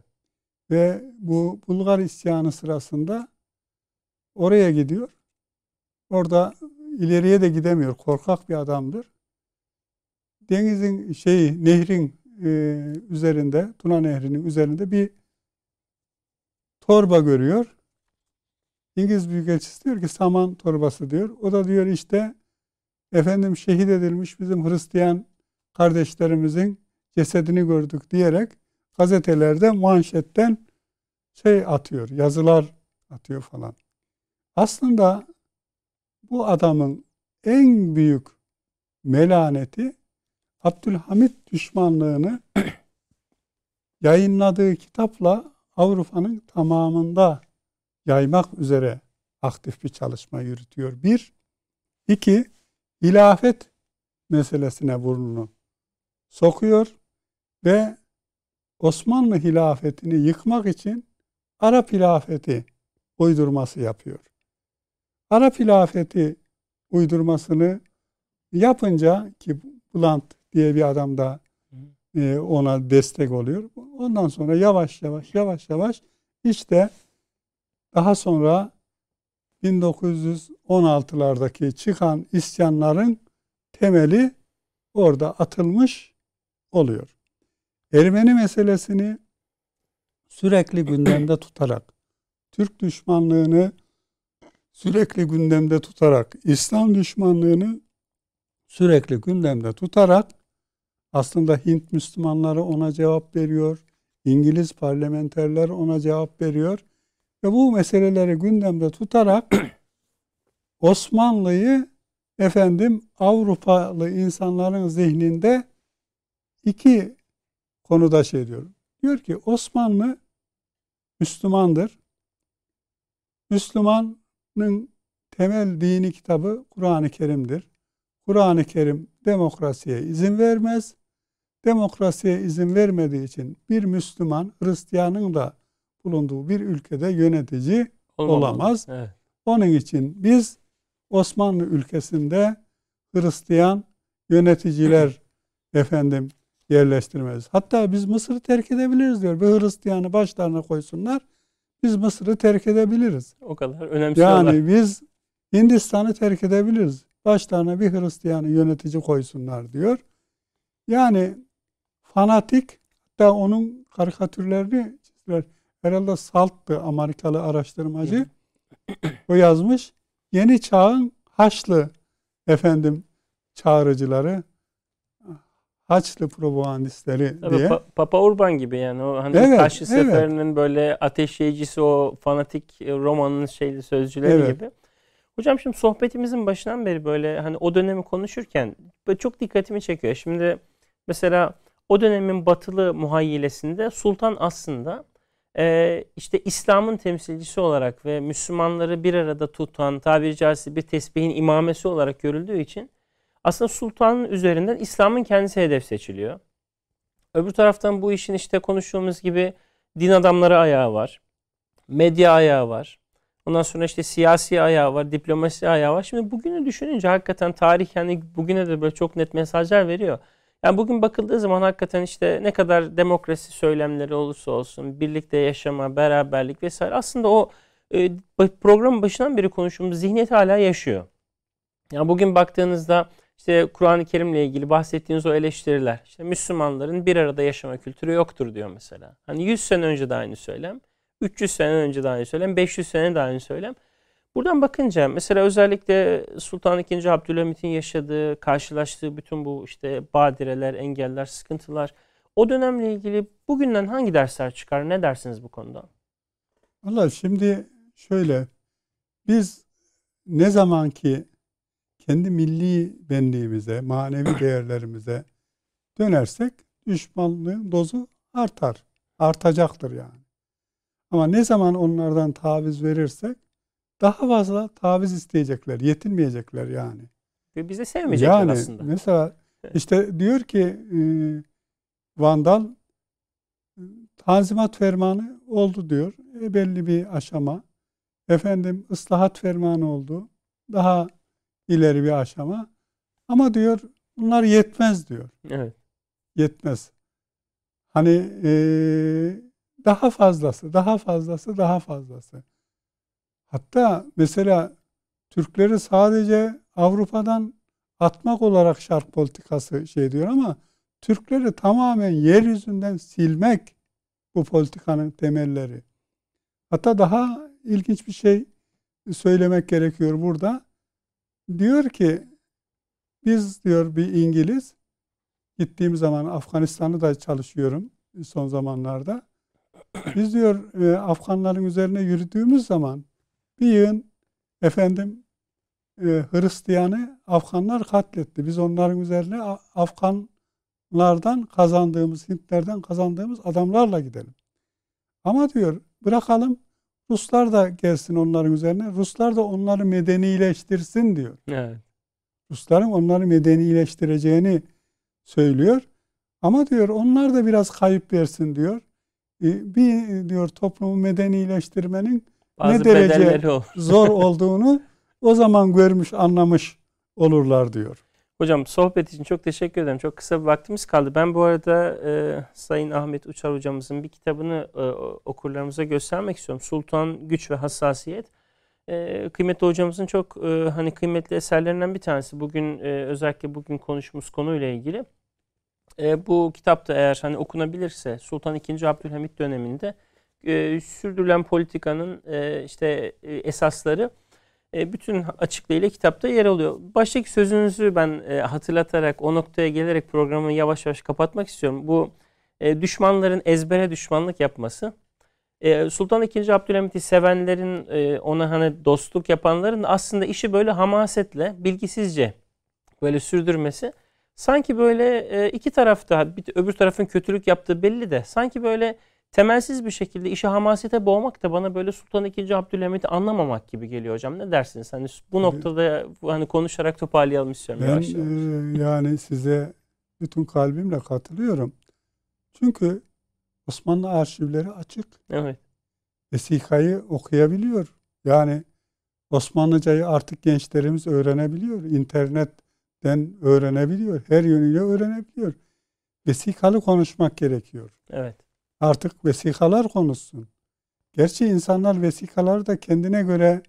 Ve bu Bulgar isyanı sırasında oraya gidiyor. Orada ileriye de gidemiyor. Korkak bir adamdır. Denizin şeyi, nehrin e, üzerinde, Tuna Nehri'nin üzerinde bir torba görüyor. İngiliz Büyükelçisi diyor ki saman torbası diyor. O da diyor işte efendim şehit edilmiş bizim Hristiyan kardeşlerimizin cesedini gördük diyerek gazetelerde manşetten şey atıyor, yazılar atıyor falan. Aslında bu adamın en büyük melaneti Abdülhamit düşmanlığını yayınladığı kitapla Avrupa'nın tamamında yaymak üzere aktif bir çalışma yürütüyor. Bir, iki, hilafet meselesine burnunu sokuyor ve Osmanlı hilafetini yıkmak için Arap hilafeti uydurması yapıyor. Arap hilafeti uydurmasını yapınca ki Blunt diye bir adam da e, ona destek oluyor. Ondan sonra yavaş yavaş yavaş yavaş işte daha sonra 1916'lardaki çıkan isyanların temeli orada atılmış oluyor. Ermeni meselesini sürekli gündemde tutarak, Türk düşmanlığını sürekli gündemde tutarak, İslam düşmanlığını sürekli gündemde tutarak aslında Hint Müslümanları ona cevap veriyor. İngiliz parlamenterler ona cevap veriyor. Ve bu meseleleri gündemde tutarak Osmanlı'yı efendim Avrupalı insanların zihninde iki konuda şey diyor. Diyor ki Osmanlı Müslümandır. Müslümanın temel dini kitabı Kur'an-ı Kerim'dir. Kur'an-ı Kerim demokrasiye izin vermez. Demokrasiye izin vermediği için bir Müslüman Hristiyanın da bulunduğu bir ülkede yönetici Olmamalı. olamaz. Evet. Onun için biz Osmanlı ülkesinde Hristiyan yöneticiler efendim yerleştirmez. Hatta biz Mısır'ı terk edebiliriz diyor. Bir Hristiyanı başlarına koysunlar. Biz Mısır'ı terk edebiliriz.
O kadar önemsiyorlar.
Yani biz Hindistan'ı terk edebiliriz. Başlarına bir Hristiyanı yönetici koysunlar diyor. Yani fanatik hatta onun karikatürlerini çizdiler. Herhalde Salt'tı Amerikalı araştırmacı. o yazmış. Yeni çağın Haçlı efendim çağrıcıları Haçlı propagandistleri Tabii, diye. Pa-
Papa Urban gibi yani o hani evet, karşı evet. seferinin böyle ateşleyicisi o fanatik romanın şeyli sözcüleri evet. gibi. Hocam şimdi sohbetimizin başından beri böyle hani o dönemi konuşurken böyle çok dikkatimi çekiyor. Şimdi mesela o dönemin batılı muhayyilesinde sultan aslında e, işte İslam'ın temsilcisi olarak ve Müslümanları bir arada tutan tabiri caizse bir tesbihin imamesi olarak görüldüğü için aslında sultanın üzerinden İslam'ın kendisi hedef seçiliyor. Öbür taraftan bu işin işte konuştuğumuz gibi din adamları ayağı var. Medya ayağı var. Ondan sonra işte siyasi ayağı var, diplomasi ayağı var. Şimdi bugünü düşününce hakikaten tarih yani bugüne de böyle çok net mesajlar veriyor. Yani bugün bakıldığı zaman hakikaten işte ne kadar demokrasi söylemleri olursa olsun, birlikte yaşama, beraberlik vesaire aslında o e, programın başından beri konuştuğumuz zihniyet hala yaşıyor. Yani bugün baktığınızda işte Kur'an-ı Kerim'le ilgili bahsettiğiniz o eleştiriler, işte Müslümanların bir arada yaşama kültürü yoktur diyor mesela. Hani 100 sene önce de aynı söylem, 300 sene önce de aynı söylem, 500 sene de aynı söylem. Buradan bakınca mesela özellikle Sultan II. Abdülhamit'in yaşadığı, karşılaştığı bütün bu işte badireler, engeller, sıkıntılar o dönemle ilgili bugünden hangi dersler çıkar? Ne dersiniz bu konuda?
Valla şimdi şöyle biz ne zaman ki kendi milli benliğimize, manevi değerlerimize dönersek düşmanlığın dozu artar. Artacaktır yani. Ama ne zaman onlardan taviz verirsek daha fazla taviz isteyecekler, yetinmeyecekler yani.
Ve bizi sevmeyecekler yani, aslında.
Mesela işte diyor ki e, Vandal Tanzimat fermanı oldu diyor. E, belli bir aşama. Efendim ıslahat fermanı oldu. Daha ileri bir aşama. Ama diyor bunlar yetmez diyor.
Evet.
Yetmez. Hani e, daha fazlası, daha fazlası, daha fazlası. Hatta mesela Türkleri sadece Avrupa'dan atmak olarak şark politikası şey diyor ama Türkleri tamamen yeryüzünden silmek bu politikanın temelleri. Hatta daha ilginç bir şey söylemek gerekiyor burada. Diyor ki biz diyor bir İngiliz gittiğim zaman Afganistan'ı da çalışıyorum son zamanlarda. Biz diyor e, Afganların üzerine yürüdüğümüz zaman bir yığın efendim e, Hristiyanı Afganlar katletti. Biz onların üzerine Afganlardan kazandığımız, Hintlerden kazandığımız adamlarla gidelim. Ama diyor bırakalım Ruslar da gelsin onların üzerine. Ruslar da onları medenileştirsin diyor.
Evet.
Rusların onları medenileştireceğini söylüyor. Ama diyor onlar da biraz kayıp versin diyor. E, bir diyor toplumu medenileştirmenin Bazı ne derece zor olduğunu o zaman görmüş, anlamış olurlar diyor.
Hocam sohbet için çok teşekkür ederim. Çok kısa bir vaktimiz kaldı. Ben bu arada e, Sayın Ahmet Uçar hocamızın bir kitabını e, okurlarımıza göstermek istiyorum. Sultan Güç ve Hassasiyet. e, kıymetli hocamızın çok e, hani kıymetli eserlerinden bir tanesi. Bugün e, özellikle bugün konuştuğumuz konuyla ilgili. E, bu kitapta eğer hani okunabilirse Sultan II. Abdülhamit döneminde e, sürdürülen politikanın e, işte e, esasları e, bütün açıklığıyla kitapta yer alıyor. Baştaki sözünüzü ben e, hatırlatarak o noktaya gelerek programı yavaş yavaş kapatmak istiyorum. Bu e, düşmanların ezbere düşmanlık yapması e, Sultan II. Abdülhamit'i sevenlerin e, ona hani dostluk yapanların aslında işi böyle hamasetle bilgisizce böyle sürdürmesi sanki böyle e, iki tarafta bir, öbür tarafın kötülük yaptığı belli de sanki böyle temelsiz bir şekilde işi hamasete boğmak da bana böyle Sultan II. Abdülhamit'i anlamamak gibi geliyor hocam. Ne dersiniz? Hani bu noktada hani konuşarak toparlayalım istiyorum.
Ben yavaş yavaş. E, yani size bütün kalbimle katılıyorum. Çünkü Osmanlı arşivleri açık.
Evet.
Vesikayı okuyabiliyor. Yani Osmanlıcayı artık gençlerimiz öğrenebiliyor. İnternetten öğrenebiliyor. Her yönüyle öğrenebiliyor. Vesikalı konuşmak gerekiyor.
Evet.
Artık vesikalar konuşsun. Gerçi insanlar vesikaları da kendine göre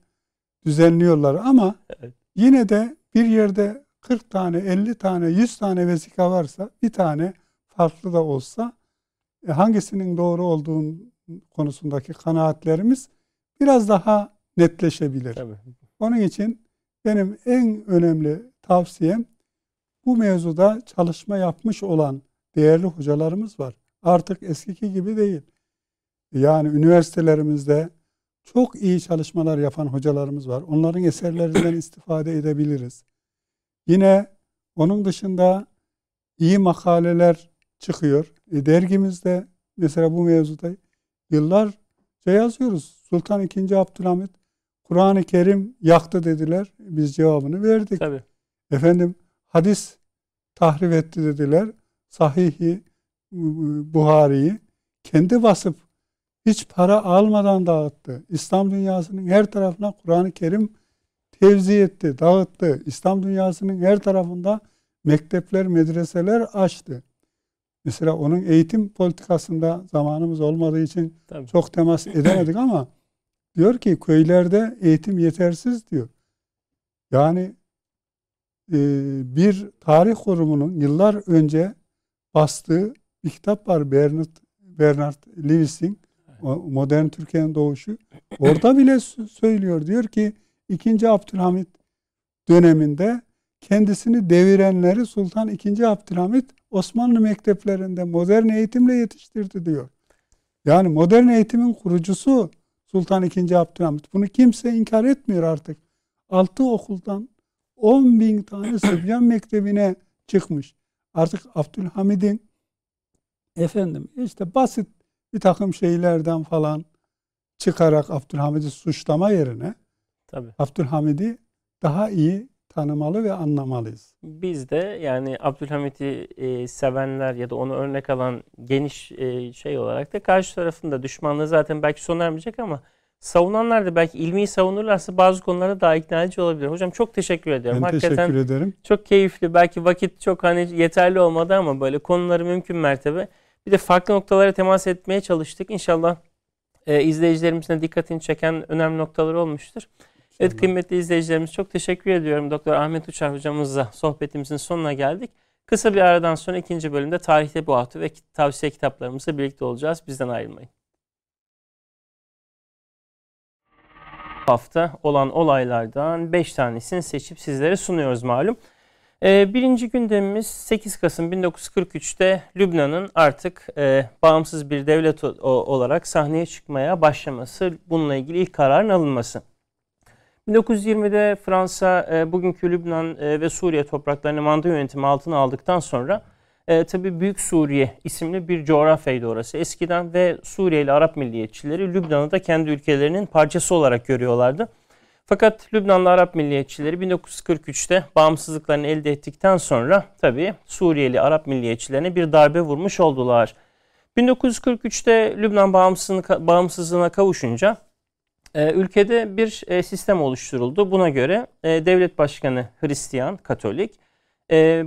düzenliyorlar ama yine de bir yerde 40 tane, 50 tane, 100 tane vesika varsa bir tane farklı da olsa e, hangisinin doğru olduğu konusundaki kanaatlerimiz biraz daha netleşebilir. Tabii. Onun için benim en önemli tavsiyem bu mevzuda çalışma yapmış olan değerli hocalarımız var. Artık eskiki gibi değil. Yani üniversitelerimizde çok iyi çalışmalar yapan hocalarımız var. Onların eserlerinden istifade edebiliriz. Yine onun dışında iyi makaleler çıkıyor. E, dergimizde mesela bu mevzuda yıllarca yazıyoruz. Sultan II. Abdülhamit Kur'an-ı Kerim yaktı dediler. Biz cevabını verdik.
Tabii.
Efendim hadis tahrif etti dediler. Sahihi Buhari'yi kendi basıp hiç para almadan dağıttı. İslam dünyasının her tarafına Kur'an-ı Kerim tevzi etti, dağıttı. İslam dünyasının her tarafında mektepler, medreseler açtı. Mesela onun eğitim politikasında zamanımız olmadığı için Tabii. çok temas edemedik ama diyor ki köylerde eğitim yetersiz diyor. Yani e, bir tarih kurumunun yıllar önce bastığı bir kitap var Bernard, Bernard Lewis'in Modern Türkiye'nin doğuşu. Orada bile söylüyor. Diyor ki 2. Abdülhamit döneminde kendisini devirenleri Sultan II. Abdülhamit Osmanlı mekteplerinde modern eğitimle yetiştirdi diyor. Yani modern eğitimin kurucusu Sultan II. Abdülhamit. Bunu kimse inkar etmiyor artık. Altı okuldan 10 bin tane Sıbyan Mektebi'ne çıkmış. Artık Abdülhamid'in efendim işte basit bir takım şeylerden falan çıkarak Abdülhamid'i suçlama yerine Tabii. Abdülhamid'i daha iyi tanımalı ve anlamalıyız.
Biz de yani Abdülhamit'i e, sevenler ya da onu örnek alan geniş e, şey olarak da karşı tarafında düşmanlığı zaten belki sona ermeyecek ama savunanlar da belki ilmiyi savunurlarsa bazı konularda daha ikna edici olabilir. Hocam çok teşekkür ediyorum.
Ben Hakikaten teşekkür ederim.
Çok keyifli. Belki vakit çok hani yeterli olmadı ama böyle konuları mümkün mertebe bir de farklı noktalara temas etmeye çalıştık. İnşallah e, izleyicilerimizin de dikkatini çeken önemli noktalar olmuştur. Evet kıymetli izleyicilerimiz çok teşekkür ediyorum. Doktor Ahmet Uçar hocamızla sohbetimizin sonuna geldik. Kısa bir aradan sonra ikinci bölümde tarihte bu hafta ve tavsiye kitaplarımızla birlikte olacağız. Bizden ayrılmayın. Hafta olan olaylardan 5 tanesini seçip sizlere sunuyoruz malum. Ee, birinci gündemimiz 8 Kasım 1943'te Lübnan'ın artık e, bağımsız bir devlet olarak sahneye çıkmaya başlaması, bununla ilgili ilk kararın alınması. 1920'de Fransa e, bugünkü Lübnan e, ve Suriye topraklarını manda yönetimi altına aldıktan sonra e, tabi Büyük Suriye isimli bir coğrafyaydı orası eskiden ve Suriyeli Arap milliyetçileri Lübnan'ı da kendi ülkelerinin parçası olarak görüyorlardı. Fakat Lübnanlı Arap milliyetçileri 1943'te bağımsızlıklarını elde ettikten sonra tabi Suriyeli Arap milliyetçilerine bir darbe vurmuş oldular. 1943'te Lübnan bağımsızlığına, kavuşunca e, ülkede bir e, sistem oluşturuldu. Buna göre e, devlet başkanı Hristiyan, Katolik,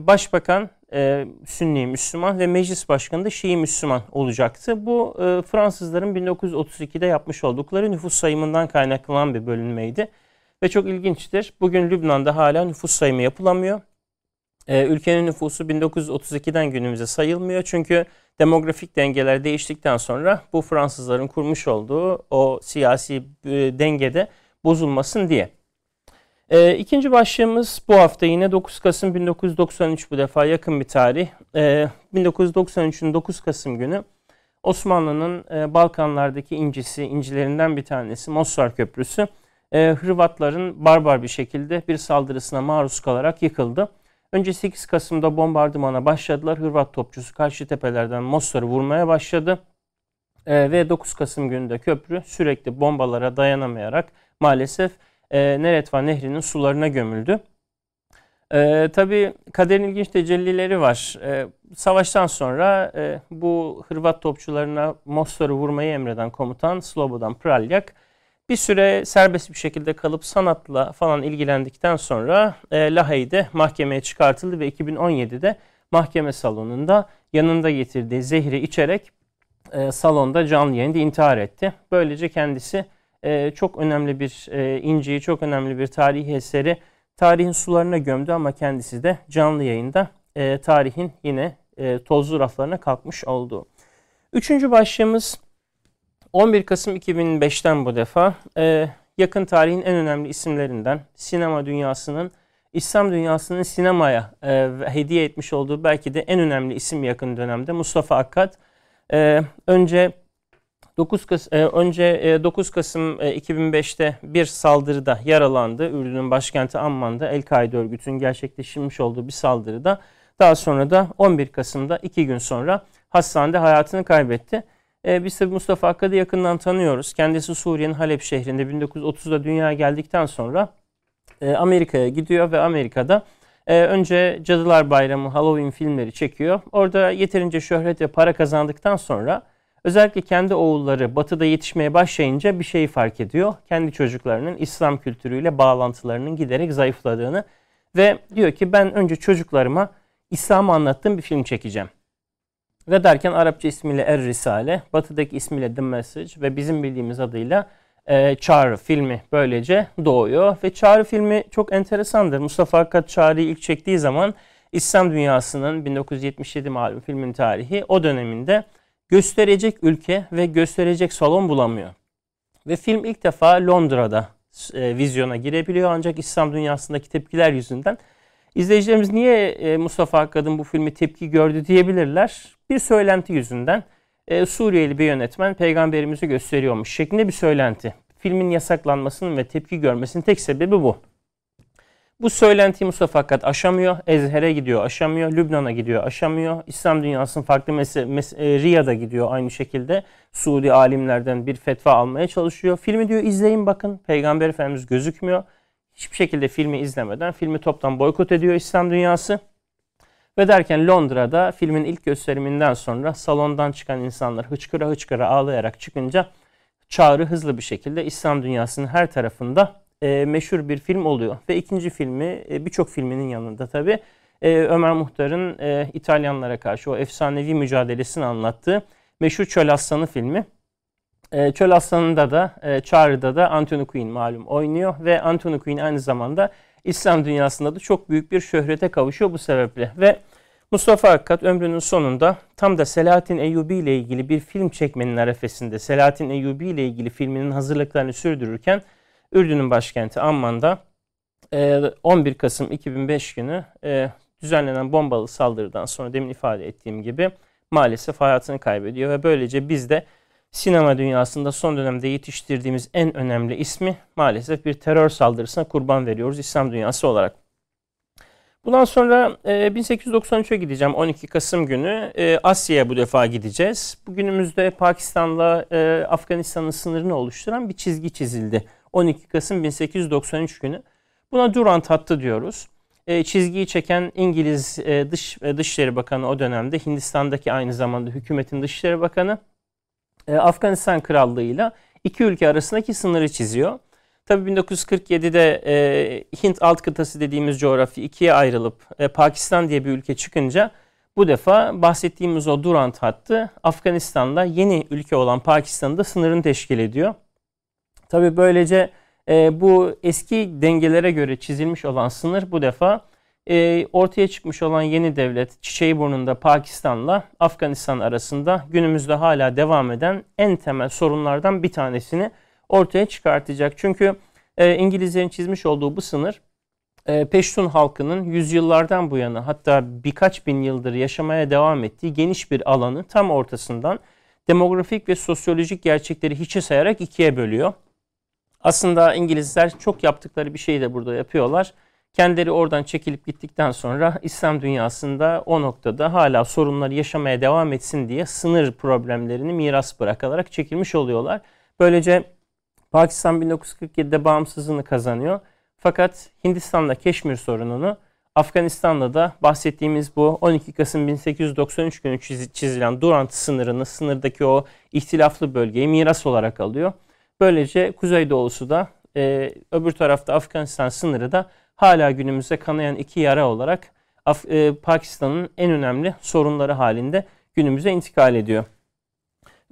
başbakan e, Sünni Müslüman ve meclis başkanı da Şii Müslüman olacaktı. Bu e, Fransızların 1932'de yapmış oldukları nüfus sayımından kaynaklanan bir bölünmeydi. Ve çok ilginçtir. Bugün Lübnan'da hala nüfus sayımı yapılamıyor. Ee, ülkenin nüfusu 1932'den günümüze sayılmıyor. Çünkü demografik dengeler değiştikten sonra bu Fransızların kurmuş olduğu o siyasi e, dengede bozulmasın diye. E, ikinci başlığımız bu hafta yine 9 Kasım 1993 bu defa yakın bir tarih. E, 1993'ün 9 Kasım günü Osmanlı'nın e, Balkanlardaki incisi, incilerinden bir tanesi Mostar Köprüsü e, Hırvatların barbar bir şekilde bir saldırısına maruz kalarak yıkıldı. Önce 8 Kasım'da bombardımana başladılar. Hırvat topçusu karşı tepelerden Mostar'ı vurmaya başladı. E, ve 9 Kasım gününde köprü sürekli bombalara dayanamayarak maalesef e, Neretva Nehri'nin sularına gömüldü. E, tabii kaderin ilginç tecellileri var. E, savaştan sonra e, bu Hırvat topçularına Mostar'ı vurmayı emreden komutan Slobodan Praljak bir süre serbest bir şekilde kalıp sanatla falan ilgilendikten sonra e, Lahey'de mahkemeye çıkartıldı ve 2017'de mahkeme salonunda yanında getirdiği zehri içerek e, salonda canlı yayında intihar etti. Böylece kendisi e, çok önemli bir e, çok önemli bir tarihi eseri tarihin sularına gömdü ama kendisi de canlı yayında e, tarihin yine e, tozlu raflarına kalkmış oldu. Üçüncü başlığımız 11 Kasım 2005'ten bu defa e, yakın tarihin en önemli isimlerinden sinema dünyasının İslam dünyasının sinemaya e, hediye etmiş olduğu belki de en önemli isim yakın dönemde Mustafa Akkad. E, önce 9 Kasım, e, önce e, 9 Kasım e, 2005'te bir saldırıda yaralandı. Ürdün'ün başkenti Amman'da El-Kaide örgütünün gerçekleştirmiş olduğu bir saldırıda. Daha sonra da 11 Kasım'da iki gün sonra hastanede hayatını kaybetti. E, biz tabi Mustafa Akkad'ı yakından tanıyoruz. Kendisi Suriye'nin Halep şehrinde 1930'da dünyaya geldikten sonra e, Amerika'ya gidiyor ve Amerika'da e, önce Cadılar Bayramı, Halloween filmleri çekiyor. Orada yeterince şöhret ve para kazandıktan sonra özellikle kendi oğulları batıda yetişmeye başlayınca bir şeyi fark ediyor. Kendi çocuklarının İslam kültürüyle bağlantılarının giderek zayıfladığını ve diyor ki ben önce çocuklarıma İslam'ı anlattığım bir film çekeceğim. Ve derken Arapça ismiyle Er Risale, Batı'daki ismiyle The Message ve bizim bildiğimiz adıyla e, Çağrı filmi böylece doğuyor. Ve Çağrı filmi çok enteresandır. Mustafa Hakkad Çağrı'yı ilk çektiği zaman İslam dünyasının 1977 malum filmin tarihi o döneminde gösterecek ülke ve gösterecek salon bulamıyor. Ve film ilk defa Londra'da e, vizyona girebiliyor ancak İslam dünyasındaki tepkiler yüzünden İzleyicilerimiz niye e, Mustafa Akkad'ın bu filmi tepki gördü diyebilirler. Bir söylenti yüzünden e, Suriyeli bir yönetmen peygamberimizi gösteriyormuş şeklinde bir söylenti. Filmin yasaklanmasının ve tepki görmesinin tek sebebi bu. Bu söylentiyi Mustafa Akkad aşamıyor. Ezher'e gidiyor aşamıyor. Lübnan'a gidiyor aşamıyor. İslam dünyasının farklı mes- mes- e, Riyad'a gidiyor aynı şekilde. Suudi alimlerden bir fetva almaya çalışıyor. Filmi diyor izleyin bakın. Peygamber Efendimiz gözükmüyor hiçbir şekilde filmi izlemeden filmi toptan boykot ediyor İslam dünyası. Ve derken Londra'da filmin ilk gösteriminden sonra salondan çıkan insanlar hıçkıra hıçkıra ağlayarak çıkınca çağrı hızlı bir şekilde İslam dünyasının her tarafında e, meşhur bir film oluyor. Ve ikinci filmi e, birçok filminin yanında tabi e, Ömer Muhtar'ın e, İtalyanlara karşı o efsanevi mücadelesini anlattığı meşhur Çöl Aslanı filmi. E, Çöl Aslanı'nda da e, Çağrı'da da Anthony Quinn malum oynuyor ve Anthony Quinn aynı zamanda İslam dünyasında da çok büyük bir şöhrete kavuşuyor bu sebeple. Ve Mustafa Akkad ömrünün sonunda tam da Selahattin Eyyubi ile ilgili bir film çekmenin arefesinde Selahattin Eyyubi ile ilgili filminin hazırlıklarını sürdürürken Ürdün'ün başkenti Amman'da 11 e, Kasım 2005 günü e, düzenlenen bombalı saldırıdan sonra demin ifade ettiğim gibi maalesef hayatını kaybediyor ve böylece biz de sinema dünyasında son dönemde yetiştirdiğimiz en önemli ismi maalesef bir terör saldırısına kurban veriyoruz İslam dünyası olarak. Bundan sonra e, 1893'e gideceğim 12 Kasım günü. E, Asya'ya bu defa gideceğiz. Bugünümüzde Pakistan'la Afganistan'ın sınırını oluşturan bir çizgi çizildi. 12 Kasım 1893 günü. Buna Durant hattı diyoruz. E, çizgiyi çeken İngiliz e, Dış e, Dışişleri Bakanı o dönemde Hindistan'daki aynı zamanda hükümetin Dışişleri Bakanı e, Afganistan Krallığı'yla iki ülke arasındaki sınırı çiziyor. Tabii 1947'de e, Hint alt kıtası dediğimiz coğrafya ikiye ayrılıp e, Pakistan diye bir ülke çıkınca bu defa bahsettiğimiz o Durant hattı Afganistan'da yeni ülke olan Pakistan'da sınırını teşkil ediyor. Tabii böylece E, bu eski dengelere göre çizilmiş olan sınır bu defa e, ortaya çıkmış olan yeni devlet çiçeği burnunda Pakistan'la Afganistan arasında günümüzde hala devam eden en temel sorunlardan bir tanesini ortaya çıkartacak. Çünkü e, İngilizlerin çizmiş olduğu bu sınır e, Peştun halkının yüzyıllardan bu yana hatta birkaç bin yıldır yaşamaya devam ettiği geniş bir alanı tam ortasından demografik ve sosyolojik gerçekleri hiçe sayarak ikiye bölüyor. Aslında İngilizler çok yaptıkları bir şeyi de burada yapıyorlar. Kendileri oradan çekilip gittikten sonra İslam dünyasında o noktada hala sorunları yaşamaya devam etsin diye sınır problemlerini miras bırakılarak çekilmiş oluyorlar. Böylece Pakistan 1947'de bağımsızlığını kazanıyor. Fakat Hindistan'da Keşmir sorununu, Afganistan'da da bahsettiğimiz bu 12 Kasım 1893 günü çizilen Durant sınırını, sınırdaki o ihtilaflı bölgeyi miras olarak alıyor. Böylece Kuzeydoğusu da e, öbür tarafta Afganistan sınırı da hala günümüzde kanayan iki yara olarak Af- e, Pakistan'ın en önemli sorunları halinde günümüze intikal ediyor.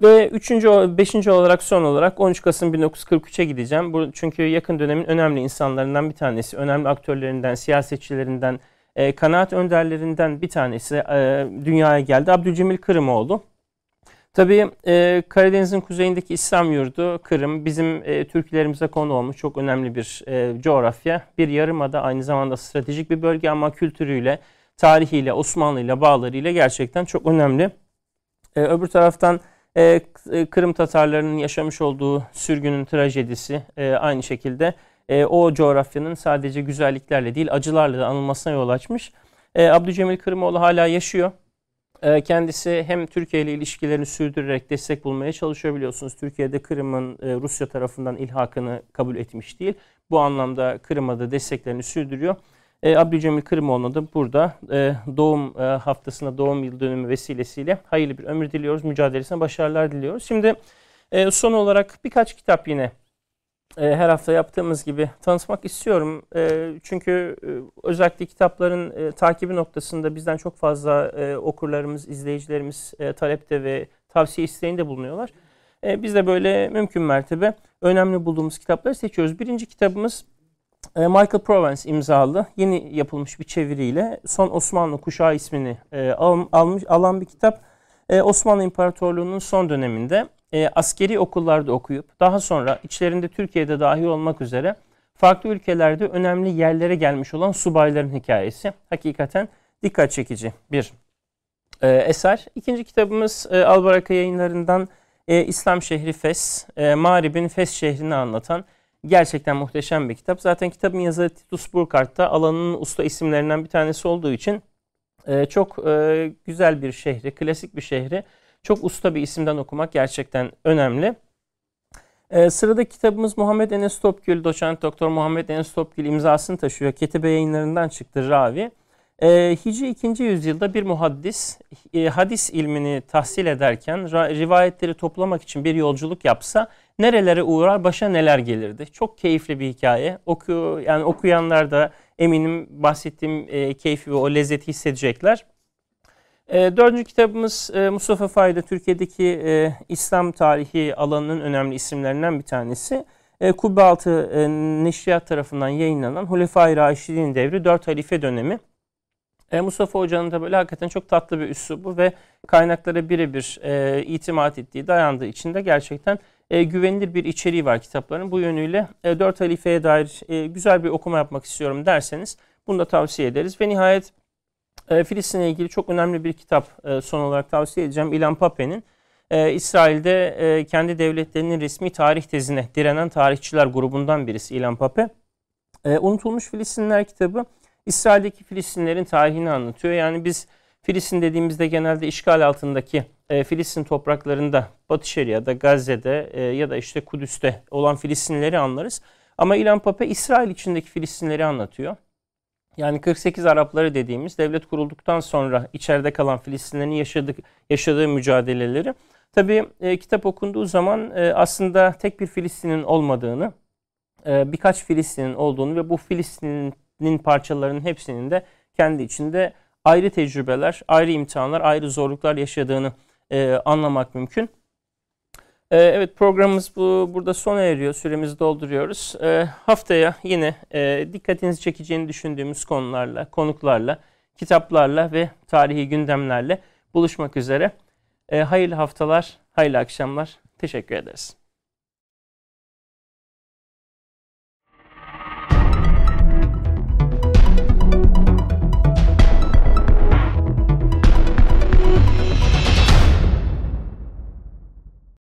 Ve üçüncü, beşinci olarak son olarak 13 Kasım 1943'e gideceğim. Bu, çünkü yakın dönemin önemli insanlarından bir tanesi, önemli aktörlerinden, siyasetçilerinden, e, kanaat önderlerinden bir tanesi e, dünyaya geldi. Abdülcemil Kırımoğlu. Tabii e, Karadeniz'in kuzeyindeki İslam yurdu Kırım bizim e, Türklerimize konu olmuş çok önemli bir e, coğrafya. Bir yarımada aynı zamanda stratejik bir bölge ama kültürüyle, tarihiyle, Osmanlı ile bağlarıyla gerçekten çok önemli. E, öbür taraftan e, e, Kırım Tatarlarının yaşamış olduğu sürgünün trajedisi e, aynı şekilde e, o coğrafyanın sadece güzelliklerle değil acılarla da anılmasına yol açmış. E, Abdülcemil Kırımoğlu hala yaşıyor. E, kendisi hem Türkiye ile ilişkilerini sürdürerek destek bulmaya çalışıyor biliyorsunuz. Türkiye'de Kırım'ın e, Rusya tarafından ilhakını kabul etmiş değil. Bu anlamda Kırım'a da desteklerini sürdürüyor. E, Abdülcemil Kırımoğlu'na da burada e, doğum haftasında doğum yıl dönümü vesilesiyle hayırlı bir ömür diliyoruz. Mücadelesine başarılar diliyoruz. Şimdi son olarak birkaç kitap yine e, her hafta yaptığımız gibi tanıtmak istiyorum. E, çünkü e, özellikle kitapların e, takibi noktasında bizden çok fazla e, okurlarımız, izleyicilerimiz e, talepte ve tavsiye isteğinde bulunuyorlar. E, biz de böyle mümkün mertebe önemli bulduğumuz kitapları seçiyoruz. Birinci kitabımız e, Michael Provence imzalı yeni yapılmış bir çeviriyle Son Osmanlı Kuşağı ismini e, al, almış, alan bir kitap. E, Osmanlı İmparatorluğu'nun son döneminde askeri okullarda okuyup daha sonra içlerinde Türkiye'de dahi olmak üzere farklı ülkelerde önemli yerlere gelmiş olan subayların hikayesi. Hakikaten dikkat çekici bir eser. İkinci kitabımız Albaraka yayınlarından İslam şehri Fes, Mağrib'in Fes şehrini anlatan Gerçekten muhteşem bir kitap. Zaten kitabın yazarı Titus Burkhardt da alanının usta isimlerinden bir tanesi olduğu için e, çok e, güzel bir şehri, klasik bir şehri çok usta bir isimden okumak gerçekten önemli. E, sıradaki kitabımız Muhammed Enes Topgül, doçent doktor Muhammed Enes Topgül imzasını taşıyor. Ketibe yayınlarından çıktı Ravi. E, Hicri 2. yüzyılda bir muhaddis e, hadis ilmini tahsil ederken rivayetleri toplamak için bir yolculuk yapsa nerelere uğrar, başa neler gelirdi. Çok keyifli bir hikaye. Oku, yani okuyanlar da eminim bahsettiğim e, keyfi ve o lezzeti hissedecekler. E, dördüncü kitabımız e, Mustafa Fayda Türkiye'deki e, İslam tarihi alanının önemli isimlerinden bir tanesi. E, Kubbe e, Neşriyat tarafından yayınlanan Hulefai Raşidin devri 4 halife dönemi. E, Mustafa Hoca'nın da böyle hakikaten çok tatlı bir üslubu ve kaynaklara birebir e, itimat ettiği, dayandığı için de gerçekten e, güvenilir bir içeriği var kitapların. Bu yönüyle e, 4 halifeye dair e, güzel bir okuma yapmak istiyorum derseniz bunu da tavsiye ederiz. Ve nihayet e, Filistin'le ilgili çok önemli bir kitap e, son olarak tavsiye edeceğim. İlan Pape'nin e, İsrail'de e, kendi devletlerinin resmi tarih tezine direnen tarihçiler grubundan birisi İlan Pape. Unutulmuş Filistinler kitabı İsrail'deki Filistinlerin tarihini anlatıyor. Yani biz Filistin dediğimizde genelde işgal altındaki Filistin topraklarında Batı Şeria'da, Gazze'de ya da işte Kudüs'te olan Filistinleri anlarız. Ama İlhan Pape İsrail içindeki Filistinleri anlatıyor. Yani 48 Arapları dediğimiz devlet kurulduktan sonra içeride kalan Filistinlerin yaşadık, yaşadığı mücadeleleri. Tabii e, kitap okunduğu zaman e, aslında tek bir Filistin'in olmadığını, e, birkaç Filistin'in olduğunu ve bu Filistin'in parçalarının hepsinin de kendi içinde ayrı tecrübeler, ayrı imtihanlar, ayrı zorluklar yaşadığını e, anlamak mümkün. Ee, evet programımız bu burada sona eriyor. Süremizi dolduruyoruz. Ee, haftaya yine e, dikkatinizi çekeceğini düşündüğümüz konularla, konuklarla, kitaplarla ve tarihi gündemlerle buluşmak üzere. Ee, hayırlı haftalar, hayırlı akşamlar. Teşekkür ederiz.